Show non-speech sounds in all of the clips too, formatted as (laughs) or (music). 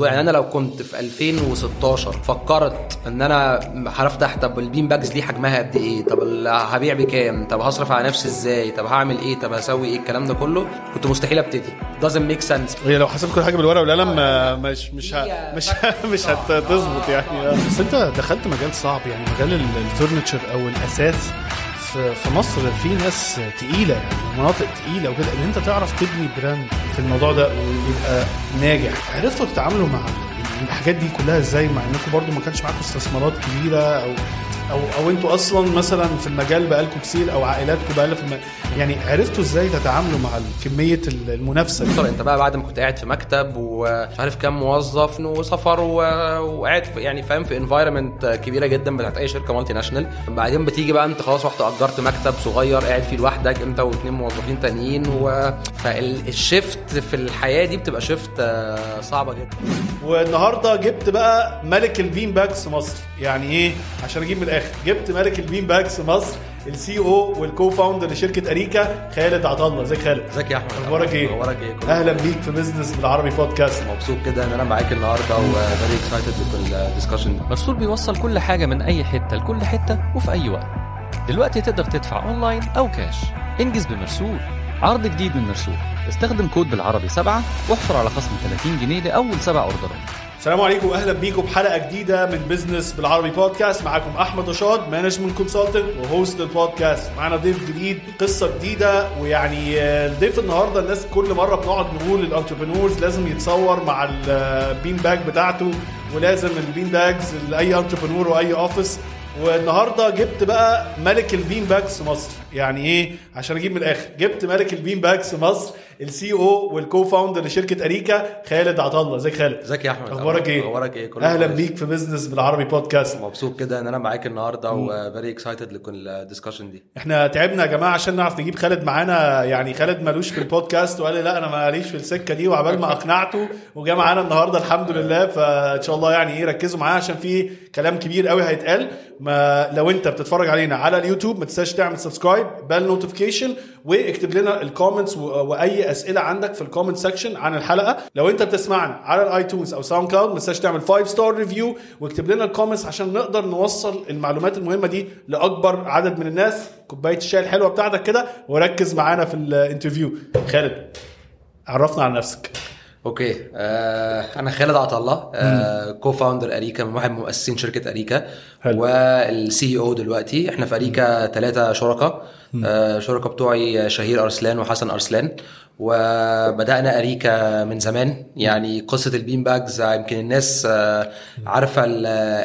يعني أنا لو كنت في 2016 فكرت إن أنا هفتح طب ال bean bags دي حجمها قد إيه؟ طب ال- هبيع بكام؟ طب هصرف على نفسي إزاي؟ طب هعمل إيه؟ طب هسوي إيه؟ الكلام ده كله كنت مستحيل أبتدي. Doesn't make sense. هي لو حسبت كل حاجة بالورقة والقلم آه، مش مش ه... هي مش factor (laughs) مش. هتظبط يعني. آه. بس أنت دخلت مجال صعب يعني مجال ال- ال furniture أو الأثاث. في مصر في ناس تقيلة يعني مناطق تقيلة وكده إن أنت تعرف تبني brand في الموضوع ده ويبقى ناجح. عرفتوا تتعاملوا مع الحاجات دي كلها إزاي؟ مع إنكم برضو ما كانش معاكم استثمارات كبيرة أو أو أو أنتوا أصلا مثلا في المجال بقالكم كتير أو عائلاتكم بقالها في الم... يعني عرفتوا إزاي تتعاملوا مع كمية المنافسة دي؟ انت بقى بعد ما كنت قاعد في مكتب ومش عارف كام موظف وسفر و... وقاعد يعني فاهم في environment كبيرة جدا بتاعت أي شركة multinational بعدين بتيجي بقى انت خلاص رحت أجرت مكتب صغير قاعد فيه لوحدك انت واثنين موظفين تانيين و... فال shift في الحياة دي بتبقى shift آه، صعبة جدا. والنهاردة جبت بقى ملك ال bean bags مصر. يعني إيه؟ عشان أجيب من الآخر. جبت ملك ال bean bags مصر ال CEO وال co-founder لشركة أريكا خالد عطا الله. ازيك خالد؟ ازيك يا أحمد؟ أخبارك إيه؟ أخبارك إيه؟ كله أهلا بيك في بزنس بالعربي بودكاست مبسوط جدا إن أنا معاك النهارده و very excited بال discussion مرسول بيوصل كل حاجة من أي حتة لكل حتة وفي أي وقت. دلوقتي تقدر تدفع أونلاين أو كاش انجز بمرسول. عرض جديد من مرسول. استخدم كود بالعربي سبعة واحصل على خصم 30 جنيه لأول سبع أوردرات. السلام عليكم. واهلا بيكم. بحلقه جديدة من بزنس بالعربي بودكاست معاكم أحمد رشاد management consultant و host البودكاست معانا ضيف جديد قصة جديدة ويعني الضيف النهارده الناس كل مرة بنقعد نقول ال entrepreneurs لازم يتصور مع ال bean bag بتاعته ولازم ال bean bags لأي entrepreneur وأي office والنهارده جبت بقى ملك ال bean bags مصر. يعني إيه؟ عشان أجيب من الآخر. جبت ملك ال bean bags مصر. ال CEO وال co-founder لشركة أريكا خالد عطا الله. إزيك خالد؟ إزيك يا أحمد؟ أخبارك إيه؟ أخبارك إيه؟ كله أهلا. بيك في Business بالعربي بودكاست مبسوط جدا إن أنا معاك النهارده و very excited لكل ال discussion دي. إحنا تعبنا يا جماعة عشان نعرف نجيب خالد معانا. يعني خالد مالوش في البودكاست وقال لي لا أنا ماليش في السكة دي وعبال ما أقنعته وجا معانا النهارده الحمد لله. فإن شاء الله يعني إيه ركزوا معاه عشان في كلام كبير قوي هيتقال. ما لو أنت بتتفرج علينا على اليوتيوب ما تنساش تعمل subscribe بال notification واكتب لنا ال comments و- أسئلة عندك في ال comment section عن الحلقة. لو أنت بتسمعنا على ال iTunes أو SoundCloud ما تنساش تعمل 5 star review واكتب لنا ال comments عشان نقدر نوصل المعلومات المهمة دي لأكبر عدد من الناس. كوباية الشاي الحلوة بتاعتك كده وركز معانا في ال interview خالد عرفنا على نفسك. okay. آه أنا خالد عطا الله. آه co-founder أريكا من واحد من مؤسسين شركة أريكا. وال CEO دلوقتي. إحنا في أريكا ثلاثة شركاء. آه شركاء بتوعي شهير أرسلان وحسن أرسلان. وبدأنا أريكا من زمان. يعني قصة ال bean bags يمكن الناس آه عارفة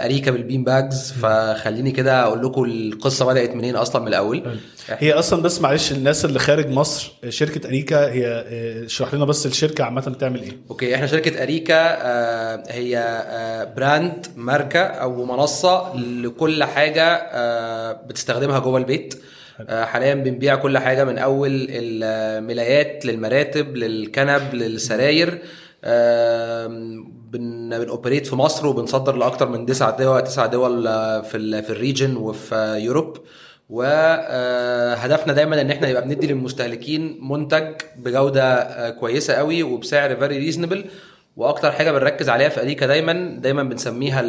أريكا بال bean bags. فخليني كده أقول لكم القصة بدأت منين أصلا من الأول. هي أصلا بس معلش الناس اللي خارج مصر شركة أريكا هي آه، اشرح لنا بس الشركة عامة بتعمل إيه. okay إحنا شركة أريكا آه، هي آه، brand ماركة أو منصة لكل حاجة آه، بتستخدمها جوه البيت. آه، حاليا بنبيع كل حاجة من أول الملايات للمراتب للكنب للسراير. بن operate في مصر وبنصدر لأكتر من تسع دول تسع دول آه، في في ال region وفي آه، Europe. وهدفنا دايما إن إحنا يبقى بندي للمستهلكين منتج بجودة آه، كويسة قوي وبسعر very reasonable وأكتر حاجة بنركز عليها في اريكا دايما دايما بنسميها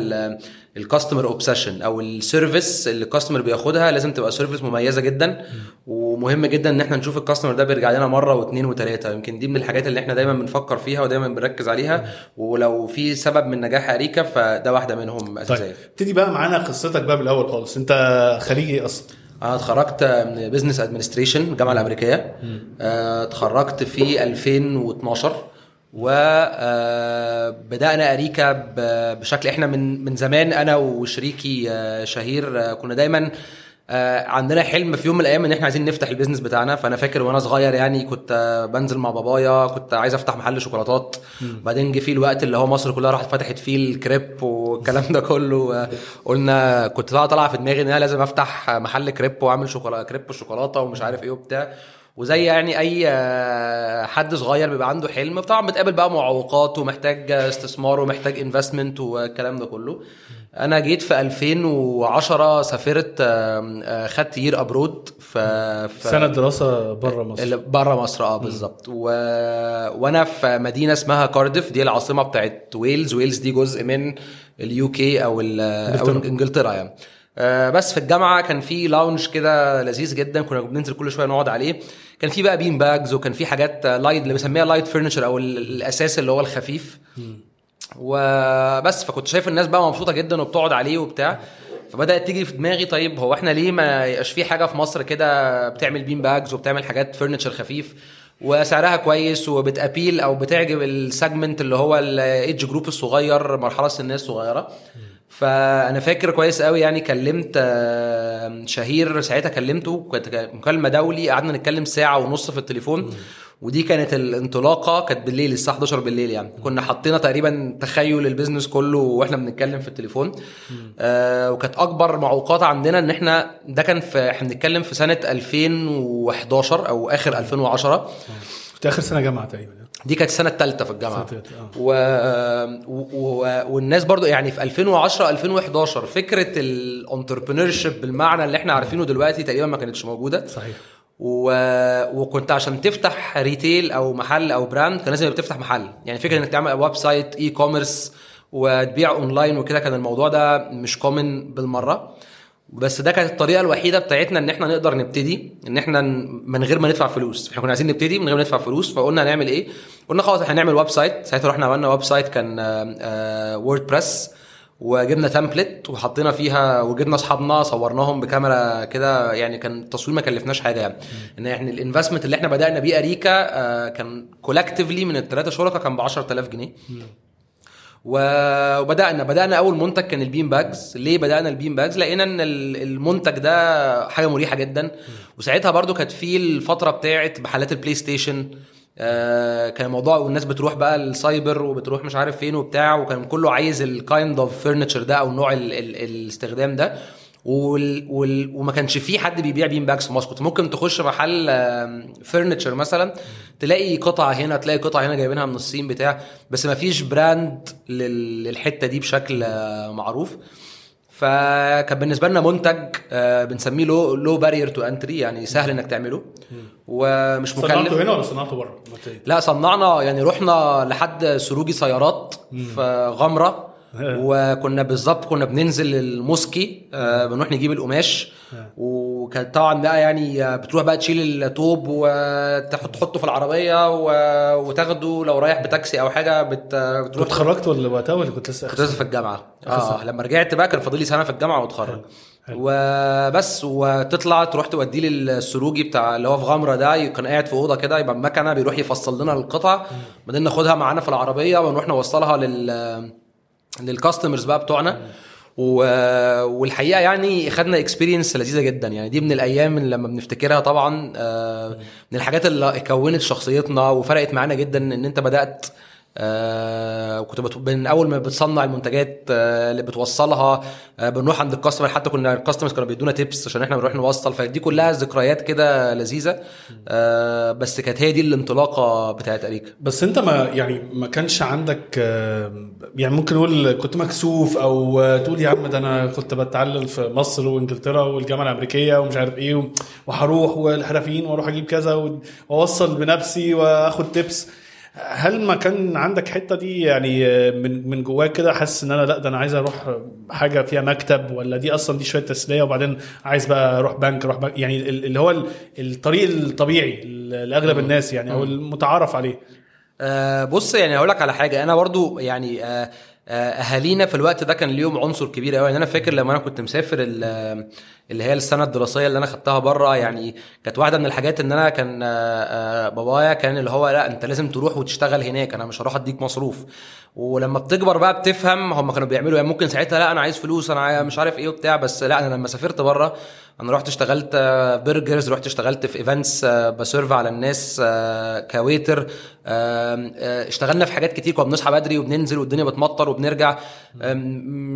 ال customer obsession أو ال service اللي ال customer بياخدها لازم تبقى service مميزة جدا. ومهم جدا إن إحنا نشوف ال customer ده بيرجع لنا مرة واثنين وثلاثه يمكن دي من الحاجات اللي إحنا دايما بنفكر فيها ودايما بنركز عليها. ولو في سبب من نجاح اريكا فده واحدة منهم أساسية. طيب ابتدي بقى معانا قصتك بقى من الأول خالص. أنت خريج إيه أصلا؟ أنا اتخرجت من business administration الجامعة الأمريكية. آه، اتخرجت في 2012 وبدأنا أريكا بشكل إحنا من من زمان أنا وشريكي آه، شهير آه، كنا دايما آه، عندنا حلم في يوم من الأيام إن إحنا عايزين نفتح ال business بتاعنا. فأنا فاكر وأنا صغير يعني كنت بنزل مع بابايا كنت عايز أفتح محل شوكولاتات. بعدين جه فيه الوقت اللي هو مصر كلها راحت فتحت فيه الكريب والكلام ده كله قلنا كنت طالعه في دماغي إن أنا لازم أفتح محل كريب وأعمل شوكولاته كريب وشوكولاته ومش عارف إيه وبتاع. وزي يعني أي آه، حد صغير بيبقى عنده حلم طبعا بتقابل بقى معوقات ومحتاج استثمار ومحتاج investment والكلام ده كله. أنا جيت في 2010 سافرت آه، خدت year abroad في سنة دراسة بره مصر. بره مصر آه بالظبط. و... وأنا في مدينة اسمها كارديف دي العاصمة بتاعت ويلز. ويلز دي جزء من ال UK أو إنجلترا. إنجلترا يعني. بس في الجامعة كان في lounge كده لذيذ جدا كنا بننزل كل شوية نقعد عليه. كان في بقى bean bags وكان في حاجات light اللي بنسميها light furniture أو ال- الأثاث اللي هو الخفيف. وبس فكنت شايف الناس بقى مبسوطة جدا وبتقعد عليه وبتاع. فبدأت تيجي في دماغي طيب هو إحنا ليه ما يبقاش في حاجة في مصر كده بتعمل bean bags وبتعمل حاجات furniture خفيف؟ وسعرها كويس وبت appeal أو بتعجب ال segment اللي هو ال age group الصغير مرحلة السنية الصغيره فأنا فاكر كويس قوي يعني كلمت شهير ساعتها كلمته كانت مكالمة دولي قعدنا نتكلم ساعة ونص في التليفون ودي كانت الانطلاقة كانت بالليل الساعة 11 بالليل يعني. كنا حطينا تقريبا تخيل البيزنس كله وإحنا بنتكلم في التليفون. آه وكانت أكبر معوقات عندنا إن إحنا ده كان في إحنا بنتكلم في سنة 2011 أو آخر 2010 كنت آخر سنة جامعة تقريبا. دي كانت السنة الثالثه في الجامعة. آه. و... و... و... والناس برضو يعني في 2010 2011 فكرة ال entrepreneurship بالمعنى اللي إحنا عارفينه دلوقتي تقريبا ما كانتش موجودة. صحيح. و... وكنت عشان تفتح retail أو محل أو brand كان لازم تفتح محل. يعني فكرة إنك تعمل website e-commerce وتبيع اونلاين وكده كان الموضوع ده مش common بالمرة. بس ده كانت الطريقة الوحيدة بتاعتنا إن إحنا نقدر نبتدي إن إحنا من غير ما ندفع فلوس. إحنا كنا عايزين نبتدي من غير ما ندفع فلوس فقلنا هنعمل إيه؟ قلنا خلاص إحنا هنعمل website ساعتها رحنا عملنا website كان WordPress وجبنا template وحطينا فيها وجبنا أصحابنا صورناهم بكاميرا كده يعني كان التصوير ما كلفناش حاجة يعني. إن إحنا ال investment اللي إحنا بدأنا بيه أريكا آه، كان collectively من الثلاثه شركاء كان ب 10000 جنيه. وبدأنا بدأنا أول منتج كان ال bean bags. ليه بدأنا ال bean bags؟ لقينا إن ال- المنتج ده حاجة مريحة جدا. وساعتها برضو كانت في الفترة بتاعت محلات ال PlayStation. آه كان الموضوع والناس بتروح بقى السايبر وبتروح مش عارف فين وبتاع وكان كله عايز ال kind of furniture ده أو نوع ال ال الاستخدام ده. وال وال وما كانش في حد بيبيع bean bags في مصر. كنت ممكن تخش محل furniture مثلا تلاقي قطعة هنا تلاقي قطعة هنا جايبينها من الصين بتاع بس ما فيش brand لل- للحتة دي بشكل آه، معروف. فكان بالنسبة لنا منتج آه، بنسميه low low barrier to entry يعني سهل إنك تعمله. ومش مكلف. صنعته هنا ولا صنعته بره؟ لا صنعنا يعني رحنا لحد سروجي سيارات في غمرة. وكنا بالظبط كنا بننزل الموسكي آه، بنروح نجيب القماش. وكانت طبعا بقى يعني آه، بتروح بقى تشيل الطوب وتحط تحطه في العربية وتاخده لو رايح بتاكسي أو حاجة بت... بتروح كنت اتخرجت ولا وقتها ولا كنت لسه كنت لسه في الجامعة. آه. لما رجعت بقى كان فاضل لي سنة في الجامعة واتخرج. وبس وتطلع تروح توديه للسروجي بتاع اللي هو في غمرة ده كان قاعد في أوضة كده يبقى مكنة بيروح يفصل لنا القطع. بعدين ناخدها معانا في العربية ونروح نوصلها لل لل customers بقى بتوعنا. و... والحقيقة يعني خدنا experience لذيذة جدا. يعني دي من الأيام اللي لما بنفتكرها طبعا آه، من الحاجات اللي كونت شخصيتنا وفرقت معانا جدا إن أنت بدأت آه وكنت بت... من أول ما بتصنع المنتجات آه اللي بتوصلها آه بنروح عند ال customer حتى كنا ال customers كانوا بيدونا tips عشان إحنا بنروح نوصل. فدي كلها ذكريات كده لذيذة. آه بس كانت هي دي الانطلاقة بتاعت أريكا. بس أنت ما يعني ما كانش عندك آه، يعني ممكن نقول كنت مكسوف أو آه، تقول يا عم ده أنا كنت بتعلم في مصر وإنجلترا والجامعة الأمريكية ومش عارف إيه وهروح والحرفيين وأروح أجيب كذا وأوصل بنفسي وآخد tips هل ما كان عندك حتة دي يعني من من جواك كده حاسس إن أنا لأ ده أنا عايز أروح حاجة فيها مكتب ولا دي أصلا دي شوية تسلية وبعدين عايز بقى أروح بنك أروح بنك؟ يعني ال- اللي هو ال- الطريق الطبيعي لأغلب الناس يعني أو المتعارف عليه. آه بص يعني هقول لك على حاجة. أنا برضو يعني آه آه، أهالينا في الوقت ده كان ليهم عنصر كبير قوي يعني أنا فاكر لما أنا كنت مسافر اللي هي السنة الدراسية اللي أنا خدتها بره يعني كانت واحدة من الحاجات إن أنا كان آه، آه، بابايا كان اللي هو لأ أنت لازم تروح وتشتغل هناك أنا مش هروح أديك مصروف. ولما بتكبر بقى بتفهم هم كانوا بيعملوا يعني ممكن ساعتها لا أنا عايز فلوس أنا مش عارف إيه وبتاع بس لا أنا لما سافرت بره أنا رحت اشتغلت آه، burgers رحت اشتغلت في events ب serve على الناس آه، ك waiter آه، اشتغلنا في حاجات كتير كنا بنصحى بدري وبننزل والدنيا بتمطر وبنرجع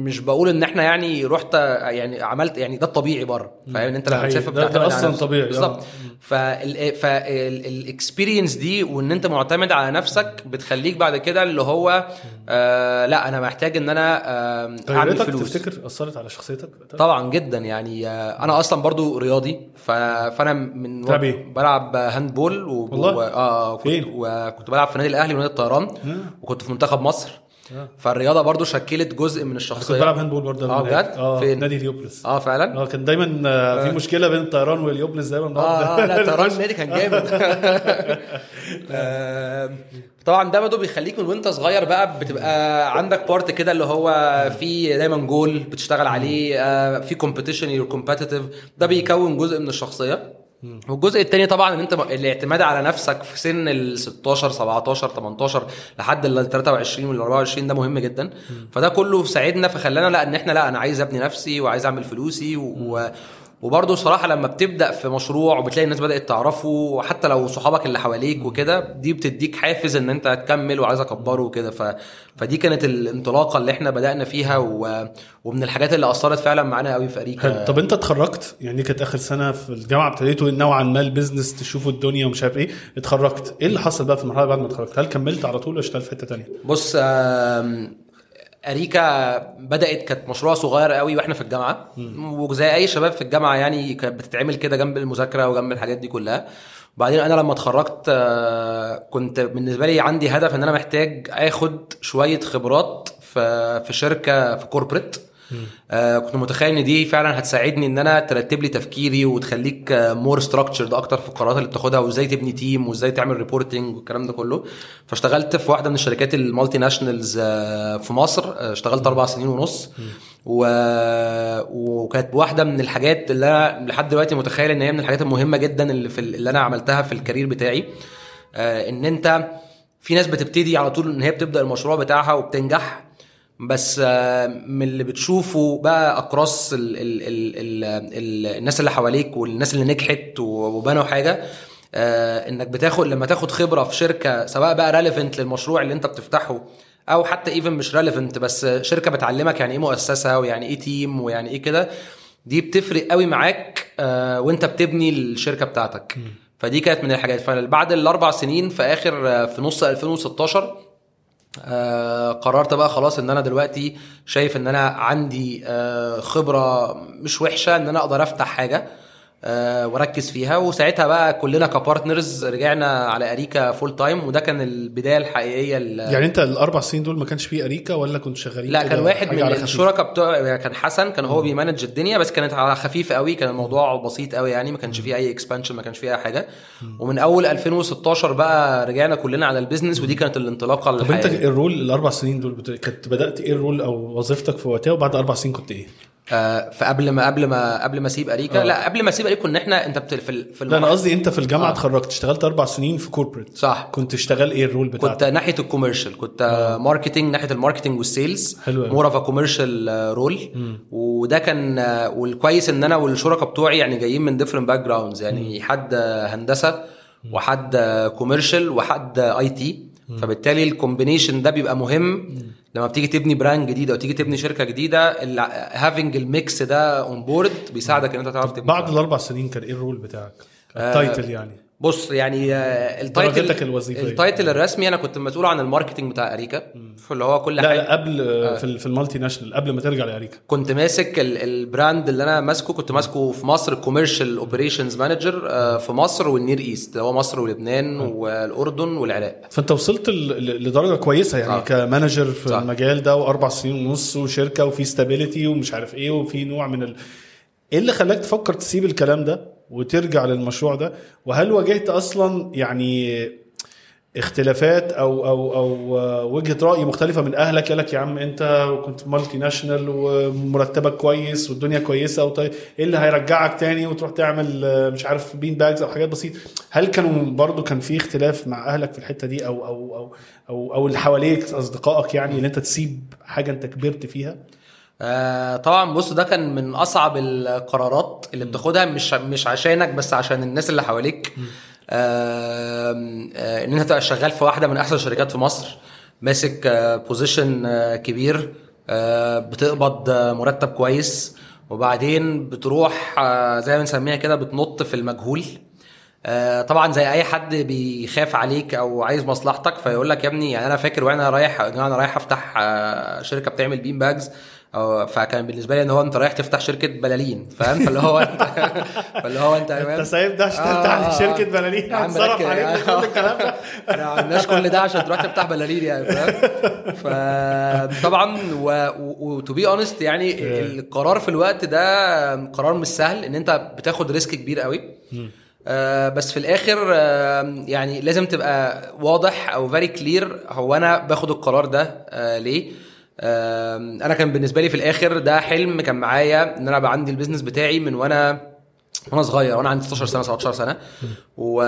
مش بقول إن إحنا يعني رحت آه، يعني عملت يعني ده الطبيعي بره فاهم إن أنت لما. تسافر ده- ده نفسك. طبيعي، آه. بالظبط فال experience دي وإن أنت معتمد على نفسك بتخليك بعد كده اللي هو آه لا أنا محتاج إن أنا آه أعمل غيرتك فلوس تفتكر أثرت على شخصيتك طبعا جدا يعني آه، أنا أصلا برضو رياضي. فأنا من بتلعب إيه؟ بلعب handball و... والله؟ و... آه كنت... وكنت بلعب في نادي الأهلي ونادي الطيران وكنت في منتخب مصر فالرياضة برضو شكلت جزء من كنت الشخصية. بلعب هاند بول برضه آه بجد؟ آه فين؟ نادي هليوبوليس آه فعلا؟ آه كان دايما آه، في مشكلة بين الطيران وهليوبوليس دايما. آه آه، (laughs) لا طيران النادي كان جامد. (laughs) آه، طبعا ده برضه بيخليك من وأنت صغير بقى بتبقى عندك part كده اللي هو في دايما جول بتشتغل عليه آه، في competition you're competitive ده بيكون جزء من الشخصية. والجزء التاني طبعا إن أنت الاعتماد على نفسك في سن ال 16 17 18 لحد ال 23 وال 24 ده مهم جدا. فده كله ساعدنا فخلانا لا إن إحنا لا أنا عايز أبني نفسي وعايز أعمل فلوسي و... وبرضه صراحة لما بتبدأ في مشروع وبتلاقي الناس بدأت تعرفه وحتى لو صحابك اللي حواليك وكده دي بتديك حافز إن أنت تكمل وعايز أكبره وكده. ف... فدي كانت الانطلاقة اللي إحنا بدأنا فيها و... ومن الحاجات اللي أثرت فعلا معانا قوي في حلو. أريكا طب أنت اتخرجت؟ يعني كانت آخر سنة في الجامعة ابتديتوا نوعا ما ال business تشوفوا الدنيا ومش عارف إيه اتخرجت. إيه اللي حصل بقى في المرحلة بعد ما اتخرجت؟ هل كملت على طول ولا اشتغلت في حتة تانية؟ بص آم، أريكا بدأت كانت مشروع صغير قوي وإحنا في الجامعة. وزي أي شباب في الجامعة يعني كانت بتتعمل كده جنب المذاكرة وجنب الحاجات دي كلها. وبعدين أنا لما اتخرجت آه، كنت بالنسبة لي عندي هدف إن أنا محتاج آخد شوية خبرات في في شركة في corporate آه كنت متخيل إن دي فعلا هتساعدني إن أنا ترتب لي تفكيري وتخليك more structured أكتر في القرارات اللي بتاخدها وإزاي تبني team وإزاي تعمل reporting والكلام ده كله. فاشتغلت في واحدة من الشركات ال multinationals آه في مصر. آه اشتغلت أربع سنين ونص. و... وكانت واحدة من الحاجات اللي أنا لحد دلوقتي متخيل إن هي من الحاجات المهمة جدا اللي في اللي أنا عملتها في ال career بتاعي. آه إن أنت في ناس بتبتدي على طول إن هي بتبدأ المشروع بتاعها وبتنجح. بس آه، من اللي بتشوفه بقى across ال ال ال ال ال الناس اللي حواليك والناس اللي نجحت وبنوا حاجة آه، إنك بتاخد لما تاخد خبرة في شركة سواء بقى relevant للمشروع اللي أنت بتفتحه أو حتى even مش relevant بس شركة بتعلمك يعني إيه مؤسسة ويعني إيه team ويعني إيه كده دي بتفرق قوي معاك آه، وأنت بتبني الشركة بتاعتك. فدي كانت من الحاجات. فبعد الأربع سنين في آخر في نص 2016 آه قررت بقى خلاص إن أنا دلوقتي شايف إن أنا عندي آه خبرة مش وحشة إن أنا أقدر أفتح حاجة. آه واركز فيها وساعتها بقى كلنا ك partners رجعنا على أريكا full time وده كان البداية الحقيقية يعني انت الأربع سنين دول ما كانش فيه أريكا ولا كنت شغالين لا كان واحد من؟ الشركاء بتوع كان حسن كان هو بي manage الدنيا بس كانت على خفيف قوي كان الموضوع بسيط قوي يعني ما كانش فيه أي expansion ما كانش فيه أي حاجة ومن أول 2016 بقى رجعنا كلنا على ال business ودي كانت الانطلاقة طب انت الحقيقية ال role الأربع سنين دول. كنت بدأت إيه ال role أو وظيفتك في وقتها وبعد أربع سنين كنت إيه؟ آه، فقبل ما قبل ما قبل ما أسيب أريكا آه. لا قبل ما أسيب أريكا كنا إحنا أنت بت- في ال- في لا أنا قصدي أنت في الجامعة آه. اتخرجت اشتغلت أربع سنين في corporate صح كنت تشتغل إيه ال role كنت بتاعك؟ ناحية ال commercial كنت marketing ناحية ال marketing وال sales حلو. more of commercial role وده كان آه، والكويس إن أنا والشركاء بتوعي يعني جايين من different backgrounds يعني حد آه، هندسه وحد commercial وحد IT فبالتالي ال combination ده بيبقى مهم. لما بتيجي تبني brand جديده أو تيجي تبني شركة جديدة having ال mix ده on board بيساعدك إن أنت تعرف تبني بعد الأربع سنين كان إيه ال role بتاعك؟ ال title يعني. بص يعني آه، ال title درجتك الوظيفية. ال title الرسمي أنا كنت مسؤول عن ال marketing بتاع أريكا اللي هو كل لا حاجة. لا قبل في, ال- في ال multinational قبل ما ترجع لأريكا. كنت ماسك ال- ال brand اللي أنا ماسكه كنت ماسكه في مصر commercial operations manager في مصر وال Near East اللي هو مصر ولبنان والأردن والعراق. فأنت وصلت لدرجة كويسة يعني آه. ك manager في صح. المجال ده وأربع سنين ونص وشركة وفي stability ومش عارف إيه وفي نوع من ال... إيه اللي خلاك تفكر تسيب الكلام ده؟ وترجع للمشروع ده؟ وهل واجهت أصلا يعني اختلافات أو أو أو وجهة رأي مختلفة من أهلك؟ قالك يا عم أنت كنت multinational ومرتبك كويس والدنيا كويسة وطيب إيه اللي هيرجعك تاني وتروح تعمل مش عارف bean bags أو حاجات بسيطة؟ هل كانوا برضو كان في اختلاف مع أهلك في الحتة دي أو أو أو أو, أو اللي حواليك أصدقائك يعني ان أنت تسيب حاجة أنت كبرت فيها؟ آه طبعا بص ده كان من أصعب القرارات اللي بتاخدها مش مش عشانك بس عشان الناس اللي حواليك. آه آه إن أنت تبقى شغال في واحدة من أحسن الشركات في مصر ماسك بوزيشن آه كبير بتقبض مرتب كويس وبعدين بتروح زي ما بنسميها كده بتنط في المجهول. طبعا زي أي حد بيخاف عليك أو عايز مصلحتك فيقول لك يا ابني يعني أنا فاكر وأنا رايح أنا رايح أفتح شركة بتعمل بين باجز أو- فكان بالنسبة لي إن هو أنت رايح تفتح شركة بلالين فاهم؟ فاللي هو انت (laughs) فاللي هو انت أنت سايب ده عشان تفتح لي شركة بلالين يا عم هتصرف. عليك كل الكلام ده. (laughs) إحنا ما عملناش كل ده عشان تروح تفتح بلالين يعني فاهم؟ فطبعا و to be honest يعني القرار في الوقت ده قرار مش سهل إن أنت بتاخد risk كبير قوي. آه بس في الآخر آه يعني لازم تبقى واضح أو very clear هو أنا باخد القرار ده آه ليه؟ آه أنا كان بالنسبة لي في الآخر ده حلم كان معايا إن أنا أبقى عندي ال business بتاعي من وأنا وأنا صغير وأنا عندي 16 سنة 17 سنة. و...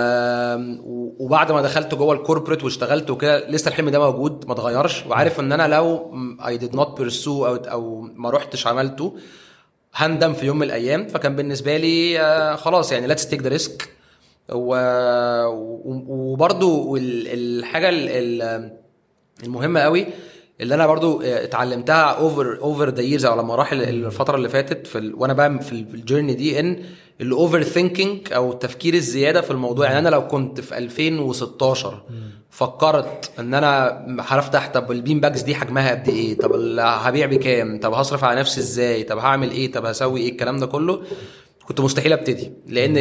وبعد ما دخلت جوه ال corporate واشتغلت وكده لسه الحلم ده موجود ما اتغيرش. وعارف إن أنا لو I did not pursue أو أو ما رحتش عملته هندم في يوم من الأيام. فكان بالنسبة لي آه، خلاص يعني let's take the risk ال- الحاجة ال- ال- المهمة قوي اللي أنا برضو آه، اتعلمتها over over the years أو لما راح ال- الفترة اللي فاتت في ال... وأنا بقى في ال journey دي إن ال overthinking أو التفكير الزيادة في الموضوع. يعني أنا لو كنت في 2016 فكرت إن أنا هفتح طب ال bean bags دي حجمها قد إيه؟ طب هبيع بكام؟ طب هصرف على نفسي إزاي؟ طب هعمل إيه؟ طب هسوي إيه؟ الكلام ده كله. كنت مستحيل أبتدي لأن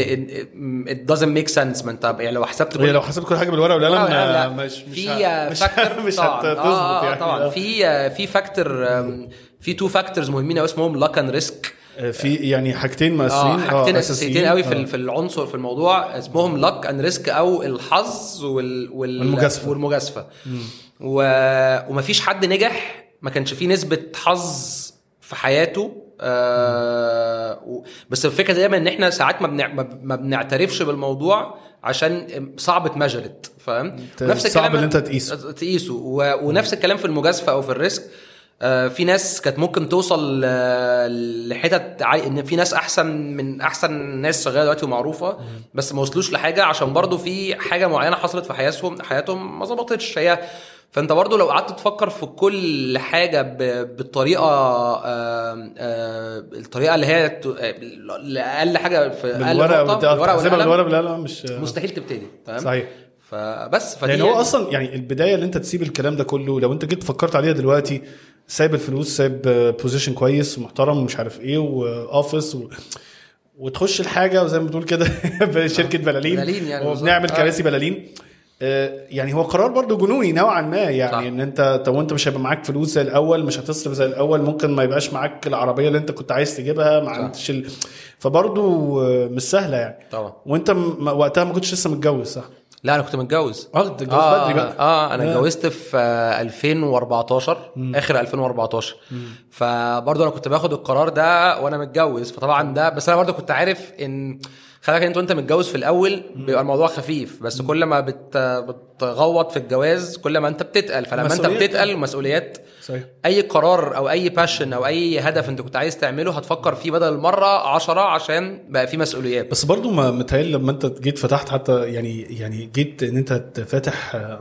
it doesn't make sense ما انت يعني لو حسبت هي لو حسبت كل حاجة بالورقة والقلم آه،. مش مش في ه- مش factor (laughs) مش طبعاً. هتظبط آه، يعني طبعا آه. في في factor في two factors مهمين قوي اسمهم luck and risk آه، في يعني حاجتين آه مؤثرين حاجتين أساسيتين قوي في آه. في العنصر في الموضوع اسمهم luck and risk أو الحظ وال وال. والمجازفة و... ومفيش حد نجح ما كانش فيه نسبة حظ في حياته آه و... بس الفكرة دايما إن إحنا ساعات ما, بنع... ما- بنعترفش بالموضوع عشان صعب it's measured فاهم؟ صعب إن أنت تقيسه. تقيسه. و... ونفس الكلام في المجازفة أو في ال risk. آه، في ناس كانت ممكن توصل آه، لحتت. إن في ناس أحسن من أحسن ناس شغالة دلوقتي ومعروفة بس ما وصلوش لحاجة عشان برضو في حاجة معينة حصلت في حياتهم حياتهم ما ظبطتش. هي فانت برضو لو قعدت تفكر في كل حاجة. بالطريقة آه، آه، الطريقة اللي هي آه، لأقل حاجة في أقل بالورقة والقلم، بالورقة بالقلم مش مستحيل تبتدي فاهم صحيح فبس فدي لأن هو يعني- أصلا يعني البداية اللي أنت تسيب الكلام ده كله لو أنت جيت فكرت عليها دلوقتي سايب الفلوس سايب position كويس ومحترم ومش عارف إيه و office و... وتخش الحاجة وزي ما بتقول كده (laughs) بشركه بلالين بلالين يعني وبنعمل. كراسي بلالين يعني هو قرار برضو جنوني نوعا ما. يعني صح. إن أنت طب وأنت مش هيبقى معاك فلوس زي الأول مش هتصرف زي الأول ممكن ما يبقاش معاك العربية اللي أنت كنت عايز تجيبها ما. عندكش ال... فبرضو آه، مش سهلة يعني. طبعا. وأنت م... وقتها ما كنتش لسه متجوز صح؟ لا أنا كنت متجوز. آه آه بدري بقى. آه أنا آه. اتجوزت في آه، 2014 آخر 2014 فبرضه أنا كنت باخد القرار ده وأنا متجوز. فطبعا ده بس أنا برضه كنت عارف إن خلي بالك أنت وأنت متجوز في الأول بيبقى الموضوع خفيف بس كل ما بت بتغوط في الجواز كل ما أنت بتتقل. فلما أنت. بتتقل مسؤوليات. صحيح. أي قرار أو أي باشن أو أي هدف أنت كنت عايز تعمله هتفكر فيه بدل المره عشرة عشان بقى في مسؤوليات. بس برضو ما متهيألي لما أنت جيت فتحت حتى يعني يعني جيت إن أنت تفتح آه،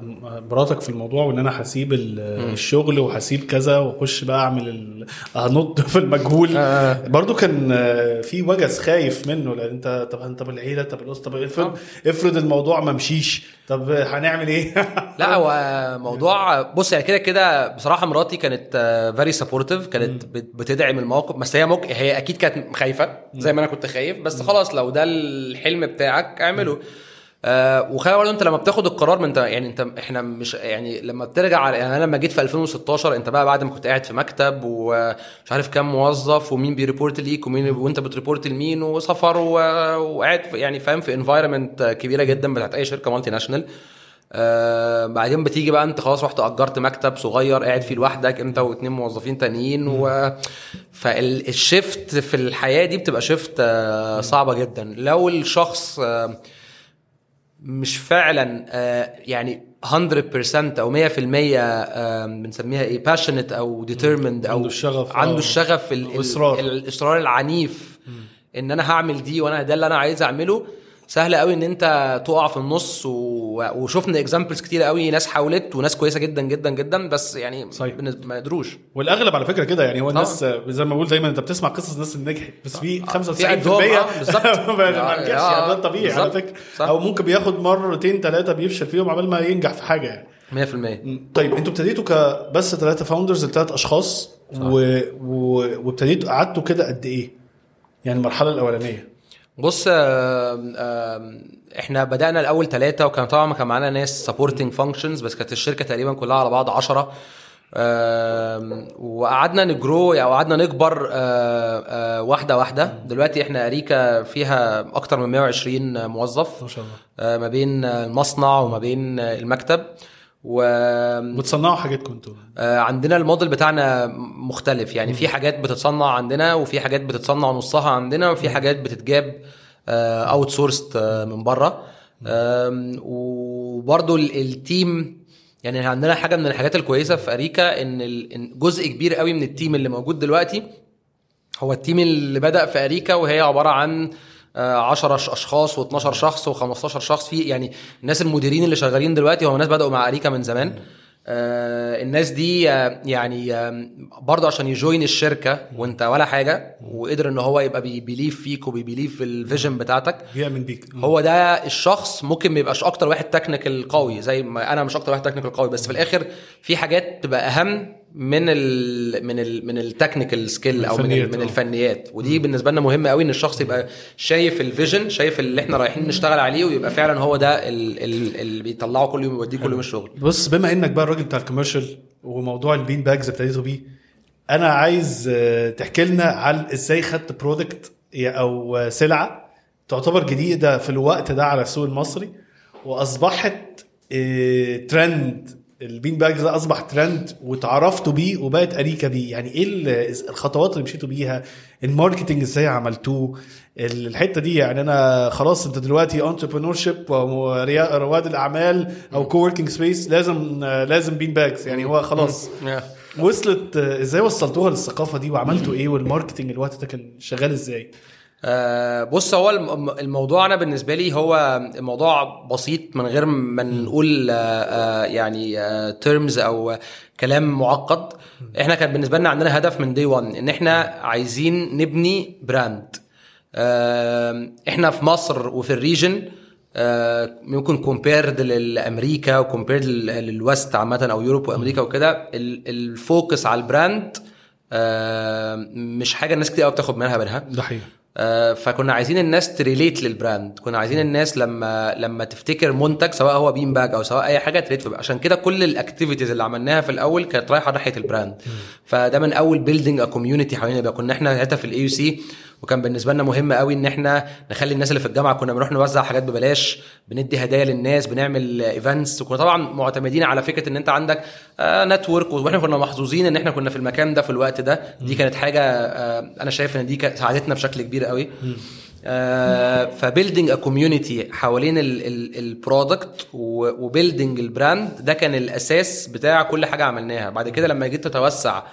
مراتك في الموضوع وإن أنا هسيب ال- الشغل وهسيب كذا وأخش بقى أعمل ال- هنط (laughs) في المجهول. آه. برضو كان في وجس خايف منه لأن أنت طب طب العيلة طب الأسرة طب افرض افرض الموضوع ما مشيش طب هنعمل إيه؟ (laughs) لا هو موضوع بص يعني كده كده بصراحة مراتي كانت very supportive كانت بت- بتدعم الموقف بس هي ممكن هي أكيد كانت خايفة زي ما أنا كنت خايف بس خلاص لو ده الحلم بتاعك اعمله. آه وخلي برضه أنت لما بتاخد القرار من أنت يعني أنت إحنا مش يعني لما بترجع على يعني أنا لما جيت في 2016 أنت بقى بعد ما كنت قاعد في مكتب ومش عارف كام موظف ومين بي report ليك ومين وأنت بت report لمين وسفر وقاعد يعني فاهم في environment كبيرة جدا بتاعت أي شركة multinational آه بعدين بتيجي بقى أنت خلاص رحت أجرت مكتب صغير قاعد فيه لوحدك أنت واثنين موظفين تانيين و فال shift في الحياة دي بتبقى shift آه صعبة جدا. لو الشخص آه مش فعلا آه يعني 100% أو 100% آم، بنسميها إيه passionate أو determined أو عنده الشغف، عنده آه. الشغف ال- ال- والإصرار. الإصرار العنيف إن أنا هعمل دي وأنا ده اللي أنا عايز أعمله سهل قوي إن أنت تقع في النص و... وشفنا اكزامبلز كتير قوي ناس حاولت وناس كويسة جدا جدا جدا بس يعني صحيح. ما قدروش والأغلب على فكرة كده يعني هو الناس زي ما بقول دايما أنت بتسمع قصص الناس اللي نجحت بس في 95% عندهم، آه، بالظبط. (laughs) ما نجحش آه، يعني ده طبيعي على. فكرة صح. أو ممكن بياخد مرتين ثلاثة بيفشل فيهم عبال ما ينجح في حاجة يعني 100% طيب أنتوا ابتديتوا كبس ثلاثة founders لثلاث أشخاص و... و... وابتديتوا قعدتوا كده قد إيه؟ يعني المرحلة الأولانية بص إحنا بدأنا الأول ثلاثة وكان طبعا كان معانا ناس supporting functions بس كانت الشركة تقريبا كلها على بعض 10 آم، وقعدنا ن grow أو قعدنا نكبر آه، آه، واحدة واحدة. دلوقتي إحنا أريكا فيها أكتر من 120 موظف ما شاء الله. آه، ما بين المصنع وما بين المكتب. و بتصنعوا حاجاتكم أنتوا. آه، عندنا الموديل بتاعنا مختلف. يعني في حاجات بتتصنع عندنا وفي حاجات بتتصنع نصها عندنا وفي حاجات بتتجاب outsourced من بره. وبرضو ال- ال team يعني عندنا حاجة من الحاجات الكويسة في أريكا إن جزء كبير قوي من ال team اللي موجود دلوقتي هو ال team اللي بدأ في أريكا وهي عبارة عن آه، 10 ش- أشخاص و12 شخص و15 شخص. في يعني الناس المديرين اللي شغالين دلوقتي هم ناس بدأوا مع اريكا من زمان. آه، الناس دي آه، يعني آه، برضه عشان ي join الشركة وانت ولا حاجة وقدر إن هو يبقى بي believe فيك وبي believe في ال vision بتاعتك بيأمن بيك هو ده الشخص ممكن ما يبقاش أكتر واحد technical قوي زي ما أنا مش أكتر واحد technical قوي بس في الآخر في حاجات تبقى أهم من ال من ال من ال technical skill أو من, من آه. الفنيات. ودي بالنسبة لنا مهمه قوي إن الشخص يبقى شايف ال vision شايف اللي إحنا رايحين نشتغل عليه ويبقى فعلا هو ده ال- ال- اللي بيطلعه كل يوم ويوديه كل يوم الشغل. بص بما إنك بقى الراجل بتاع ال commercial وموضوع ال bean bags ابتديتوا بيه أنا عايز آه، تحكي لنا عن إزاي خدت product أو آه، سلعة تعتبر جديدة في الوقت ده على السوق المصري وأصبحت آه، ترند ال bean bags ده أصبح ترند وتعرفتوا بيه وبقت اريكا بيه. يعني إيه ال- الخطوات اللي مشيتوا بيها؟ ال marketing إزاي عملتوه؟ الحتة دي يعني أنا خلاص أنت دلوقتي entrepreneurship رواد الأعمال أو co-working space لازم لازم bean bags. يعني هو خلاص وصلت إزاي وصلتوها للثقافة دي وعملتوا إيه؟ وال marketing الوقت ده كان شغال إزاي؟ آه، بص هو الم- الموضوع أنا بالنسبة لي هو موضوع بسيط من غير ما نقول آه، آه، يعني terms أو كلام معقد. إحنا كان بالنسبة لنا عندنا هدف من day 1 إن إحنا عايزين نبني brand إحنا في مصر وفي ال region ممكن compared لأمريكا و compared لل west عامة أو Europe وأمريكا وكده ال- ال focus على ال brand مش حاجة الناس كتير قوي بتاخد منها بالها. ده حقيقي فكنا عايزين الناس ت relate لل brand. كنا عايزين الناس لما لما تفتكر منتج سواء هو bean bag أو سواء أي حاجة ت relate عشان كده كل ال activities اللي عملناها في الأول كانت رايحة ناحية ال brand. فده من أول building a community حوالينا كنا إحنا ساعتها في ال AUC وكان بالنسبة لنا مهم قوي إن إحنا نخلي الناس اللي في الجامعة كنا بنروح نوزع حاجات ببلاش بندي هدايا للناس بنعمل events وكنا طبعا معتمدين على فكرة إن أنت عندك network وإحنا كنا محظوظين إن إحنا كنا في المكان ده في الوقت ده. دي كانت حاجة آه، أنا شايف إن دي ساعدتنا بشكل كبير قوي. ف building a community حوالين ال product و building ال brand ده كان الأساس بتاع كل حاجة عملناها. بعد كده لما جيت تتوسع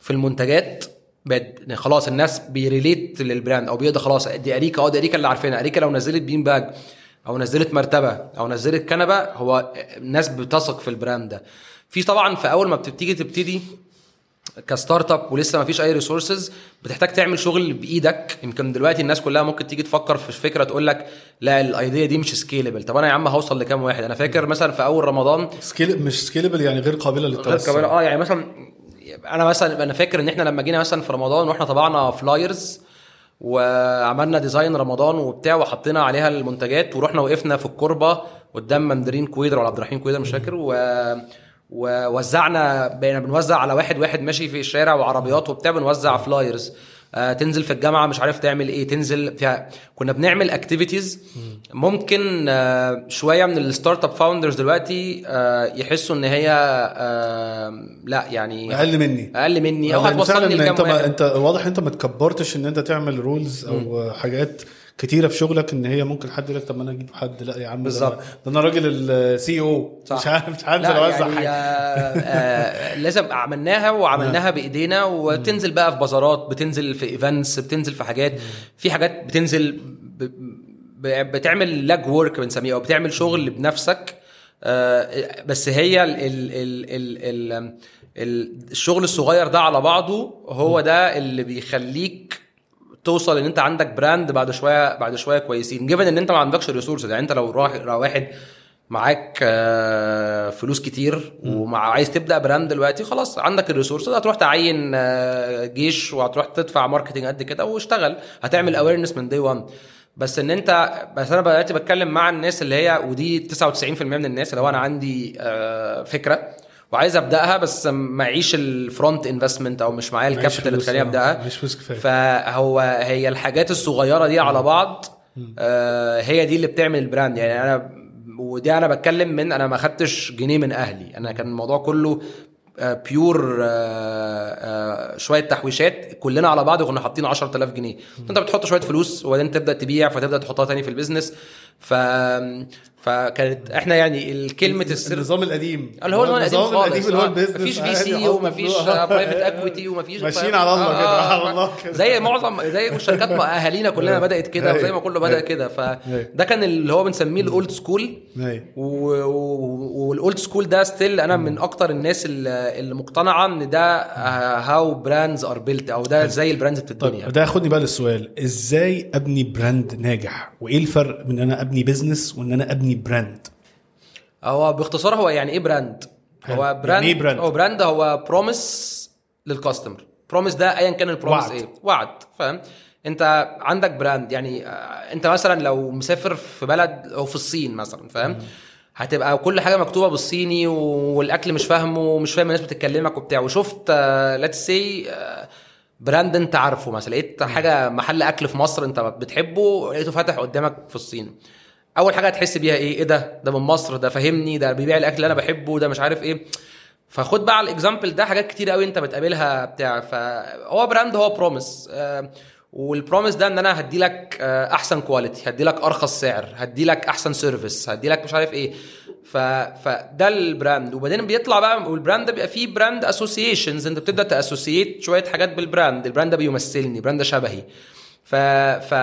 في المنتجات بقت خلاص الناس بي relate لل brand أو بيقدر خلاص. دي أريكا آه دي أريكا اللي عارفينها. أريكا لو نزلت bean bag أو نزلت مرتبة أو نزلت كنبة هو الناس بتثق في ال brand ده. في طبعا في أول ما بتبتدي تبتدي ك startup ولسه ما فيش أي resources بتحتاج تعمل شغل بإيدك. يمكن دلوقتي الناس كلها ممكن تيجي تفكر في فكرة تقول لك لا ال idea دي مش scalable طب أنا يا عم هوصل لكام واحد؟ أنا فاكر مثلا في أول رمضان scale مش scalable يعني غير قابلة غير للتوسع. كمان آه يعني مثلا أنا مثلا أنا فاكر إن إحنا لما جينا مثلا في رمضان وإحنا طبعنا flyers وعملنا design رمضان وبتاع وحطينا عليها المنتجات ورحنا وقفنا في الكوربة قدام مندرين كويدر ولا عبد الرحيم كويدر مش فاكر و ووزعنا بقينا بنوزع على واحد واحد ماشي في الشارع وعربيات وبتاع بنوزع flyers آه تنزل في الجامعة مش عارف تعمل إيه تنزل فيها. كنا بنعمل activities ممكن آه شوية من ال startup founders دلوقتي آه يحسوا إن هي لا يعني أقل مني. أقل مني أو لأن هتوصلني لكام أنت أنت واضح أنت ما تكبرتش إن أنت تعمل roles أو حاجات كتيرة في شغلك إن هي ممكن حد يقول لك طب ما أنا أجيب حد؟ لا يا عم بالظبط. ده أنا راجل ال CEO صح. مش عارف مش لا أوزع يعني آه آه لازم عملناها وعملناها بإيدينا وتنزل بقى في بازارات بتنزل في events بتنزل في حاجات. في حاجات بتنزل ب بتعمل leg work بنسميه أو بتعمل شغل بنفسك. آه بس هي ال ال ال ال ال ال الشغل الصغير ده على بعضه هو ده اللي بيخليك توصل إن أنت عندك brand بعد شوية بعد شوية كويسين. given إن أنت ما عندكش resources يعني أنت لو راح لو واحد معاك آه، فلوس كتير ومع عايز تبدأ brand دلوقتي خلاص عندك ال resources هتروح تعين آه، جيش وهتروح تدفع marketing قد كده واشتغل. هتعمل awareness من day 1 بس إن أنت بس أنا دلوقتي بتكلم مع الناس اللي هي ودي 99% من الناس اللي هو أنا عندي آه، فكرة. وعايز أبدأها بس معيش ال front investment أو مش معايا ال capital اللي تخليني آه، أبدأها. معيش فلوس كفاية. فهو هي الحاجات الصغيرة دي على بعض آه هي دي اللي بتعمل ال brand. يعني أنا ودي أنا بتكلم من أنا ما خدتش جنيه من أهلي. أنا كان الموضوع كله pure شوية تحويشات كلنا على بعض كنا حاطين 10000 جنيه. انت بتحط شوية فلوس وبعدين تبدأ تبيع فتبدأ تحطها تاني في ال business ف فكانت إحنا يعني كلمه السر النظام القديم. اللي هو النظام القديم اللي هو (laughs) (laughs) آه. ال business مفيش VC ومفيش. private equity ومفيش ماشيين على الله كده، على الله كده. زي معظم زي الشركات أهالينا كلنا (laughs) بدأت كده وزي ما كله بدأ كده. فده كان اللي هو بنسميه ال old school. وال old school ده still أنا من أكتر الناس اللي مقتنعة إن ده how brands are built أو ده زي ال brands في الدنيا طيب ده ياخدني بقى للسؤال. إزاي أبني brand ناجح؟ وإيه الفرق من إن أنا أبني business وإن أنا أبني brand هو باختصار هو يعني إيه brand؟ هو brand يعني إيه brand؟ هو brand هو promise لل customer promise ده ايا كان ال promise وعد. إيه؟ وعد فاهم؟ أنت عندك brand يعني آه، أنت مثلا لو مسافر في بلد أو في الصين مثلا فاهم؟ هتبقى كل حاجة مكتوبة بالصيني والأكل مش فاهمه ومش فاهم الناس بتكلمك وبتاع. وشفت let's say brand أنت عارفه مثلا. لقيت حاجة محل أكل في مصر أنت بتحبه لقيته فاتح قدامك في الصين. أول حاجة هتحس بيها إيه؟ إيه ده؟ ده من مصر ده فاهمني ده بيبيع الأكل اللي أنا بحبه ده مش عارف إيه. فخد بقى على ال example ده حاجات كتير قوي أنت بتقابلها بتاع فهو brand هو promise وال promise ده إن أنا هدي لك أحسن quality هدي لك أرخص سعر هدي لك أحسن service هدي لك مش عارف إيه. ف... فده ال brand وبعدين بيطلع بقى وال brand ده بيبقى فيه brand associations أنت بتبدأ ت associate شوية حاجات بال brand ال brand ده بيمثلني ال brand ده شبهي. ف ف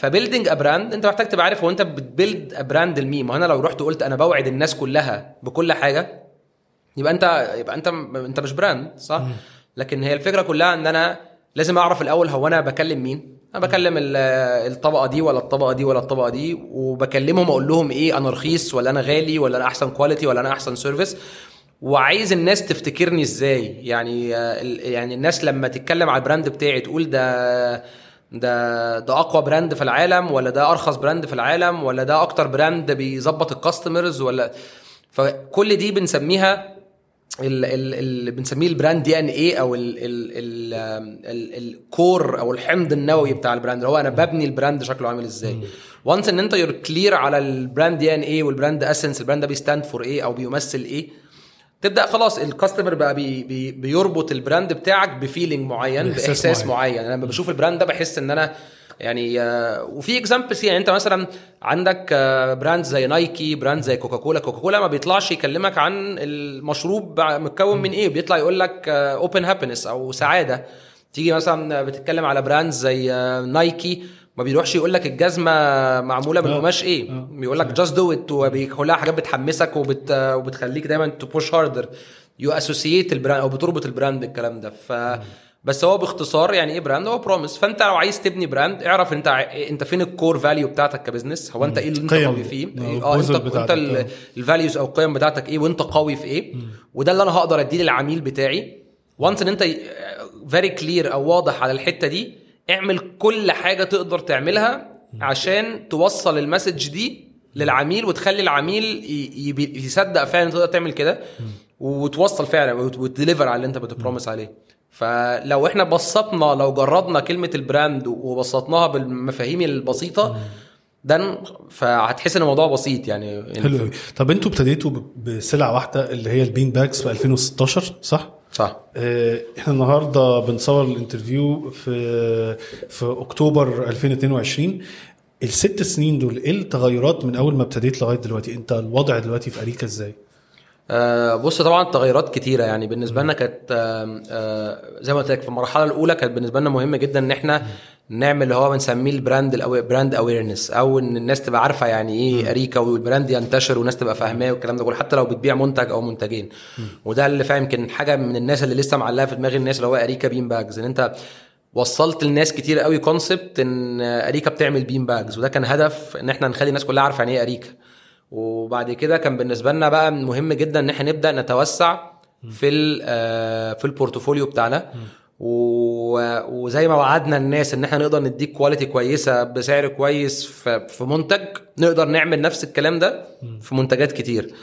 ف building a brand انت محتاج تبقى عارف هو انت بت build a brand لمين؟ ما أنا لو رحت وقلت أنا بوعد الناس كلها بكل حاجة يبقى انت يبقى انت انت مش brand صح؟ لكن هي الفكرة كلها ان أنا لازم اعرف الأول هو أنا بكلم مين؟ أنا بكلم ال- الطبقة دي ولا الطبقة دي ولا الطبقة دي وبكلمهم أقول لهم إيه أنا رخيص ولا أنا غالي ولا أنا احسن quality ولا أنا احسن service وعايز الناس تفتكرني إزاي؟ يعني آه، يعني الناس لما تتكلم على ال brand بتاعي تقول ده ده ده أقوى brand في العالم ولا ده أرخص brand في العالم ولا ده أكتر brand بيظبط ال customers ولا؟ فكل دي بنسميها ال- ال- اللي بنسميه ال brand DNA أو ال- ال- ال- ال- ال core أو الحمض النووي بتاع ال brand اللي هو أنا ببني ال brand شكله عامل إزاي. و once إن أنت you're clear على ال brand DNA وال brand essence ال brand ده بي stand for إيه أو بيمثل إيه تبدأ خلاص ال customer بقى بي بي بيربط ال brand بتاعك ب feeling معين بإحساس معين. بإحساس معين, معين. أنا لما بشوف ال brand ده بحس إن أنا يعني آه، وفي examples يعني أنت مثلا عندك آه، brand زي نايكي brand زي كوكاكولا كوكاكولا ما بيطلعش يكلمك عن المشروب متكون من إيه بيطلع يقول لك open happiness أو سعادة تيجي مثلا بتتكلم على brand زي آه، نايكي ما بيروحش يقول لك الجزمة معمولة من آه. قماش إيه؟ آه. بيقول لك just do it وكلها حاجات بتحمسك وبت وبتخليك دايما ت push harder you associate ال brand أو بتربط ال brand بالكلام ده. ف بس هو باختصار يعني إيه brand؟ هو promise فأنت لو عايز تبني brand اعرف أنت ع- أنت فين ال core value بتاعتك ك business هو أنت إيه اللي أنت. قوي فيه؟ آه، آه انت الجزء أنت آه. ال values أو القيم بتاعتك إيه؟ وأنت قوي في إيه؟ وده اللي أنا هقدر أديه للعميل بتاعي. و once إن أنت very clear أو واضح على الحتة دي اعمل كل حاجة تقدر تعملها عشان توصل ال message دي للعميل وتخلي العميل يصدق فعلا تقدر تعمل كده وتوصل فعلا وت- وت deliver على اللي انت بت promise عليه. فلو إحنا بسطنا لو جردنا كلمة ال brand وبسطناها بالمفاهيم البسيطة ده فهتحس إن الموضوع بسيط يعني. حلو قوي. طب أنتوا ابتديتوا بسلعة واحدة اللي هي ال bean bags في 2016 صح؟ صح. آه، إحنا النهارده بنصور ال interview في في أكتوبر 2022 الست سنين دول إيه التغيرات من أول ما ابتديت لغاية دلوقتي؟ أنت الوضع دلوقتي في أريكا إزاي؟ آه، بص طبعا التغيرات كتيرة. يعني بالنسبة لنا كانت آه، آه، زي ما قلت لك في المرحلة الأولى كانت بالنسبة لنا مهم جدا إن إحنا نعمل اللي هو بنسميه ال brand الأو... brand awareness أو إن الناس تبقى عارفة يعني إيه أريكا وال brand ينتشر والناس تبقى فاهماه والكلام ده كله حتى لو بتبيع منتج أو منتجين. وده اللي فاهم يمكن حاجة من الناس اللي لسه معلقة في دماغ الناس اللي هو أريكا bean bags إن أنت وصلت للناس كتير قوي concept إن أريكا بتعمل bean bags وده كان هدف إن إحنا نخلي الناس كلها عارفة يعني إيه أريكا. وبعد كده كان بالنسبة لنا بقى مهم جدا إن إحنا نبدأ نتوسع في آه، في ال portfolio بتاعنا. و- وزي ما وعدنا الناس إن إحنا نقدر نديك quality كويسة بسعر كويس في منتج نقدر نعمل نفس الكلام ده في منتجات كتير.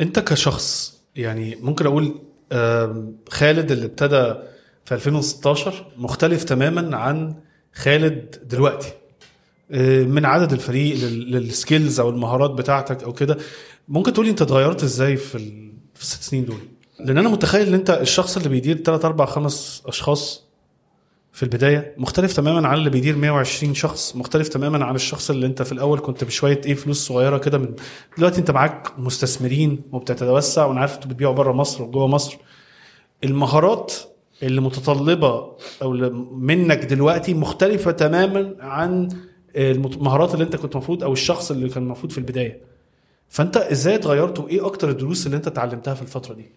أنت كشخص يعني ممكن أقول خالد اللي ابتدى في 2016 مختلف تماما عن خالد دلوقتي. آه، من عدد الفريق لل- للسكيلز أو المهارات بتاعتك أو كده. ممكن تقولي أنت اتغيرت إزاي في الست سنين دول؟ لأن أنا متخيل إن أنت الشخص اللي بيدير 3 4 5 أشخاص في البداية مختلف تماما عن اللي بيدير 120 شخص مختلف تماما عن الشخص اللي أنت في الأول كنت بشوية إيه فلوس صغيرة كده من دلوقتي أنت معاك مستثمرين وبتتوسع وأنا عارف إنتوا بتبيعوا بره مصر وجوه مصر. المهارات اللي متطلبة أو منك دلوقتي مختلفة تماما عن المهارات اللي أنت كنت المفروض أو الشخص اللي كان المفروض في البداية. فأنت إزاي اتغيرت وإيه أكتر الدروس اللي أنت اتعلمتها في الفترة دي؟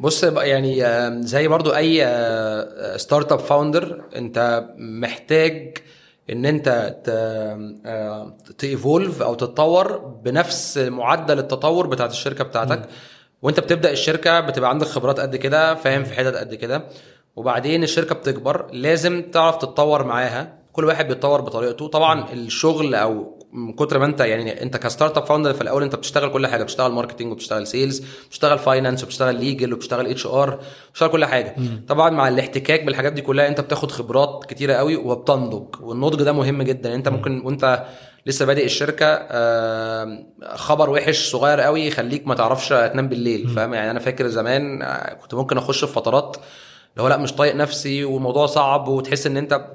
بص يعني آم، زي برضو أي startup founder أنت محتاج إن أنت ت evolve أو تتطور بنفس معدل التطور بتاعت الشركة بتاعتك. وأنت بتبدأ الشركة بتبقى عندك خبرات قد كده فاهم في حتت قد كده. وبعدين الشركة بتكبر لازم تعرف تتطور معاها. كل واحد بيتطور بطريقته. طبعا الشغل أو من كتر ما انت يعني انت ك startup founder في الأول انت بتشتغل كل حاجة بتشتغل marketing وبتشتغل sales بتشتغل finance وبتشتغل legal وبتشتغل HR بتشتغل كل حاجة. طبعا مع الاحتكاك بالحاجات دي كلها انت بتاخد خبرات كتيرة قوي وبتنضج والنضج ده مهم جدا. انت ممكن وانت لسه بادئ الشركة خبر وحش صغير قوي يخليك ما تعرفش تنام بالليل فاهم؟ يعني أنا فاكر زمان آه، كنت ممكن أخش في فترات اللي هو لا مش طايق نفسي والموضوع صعب وتحس إن أنت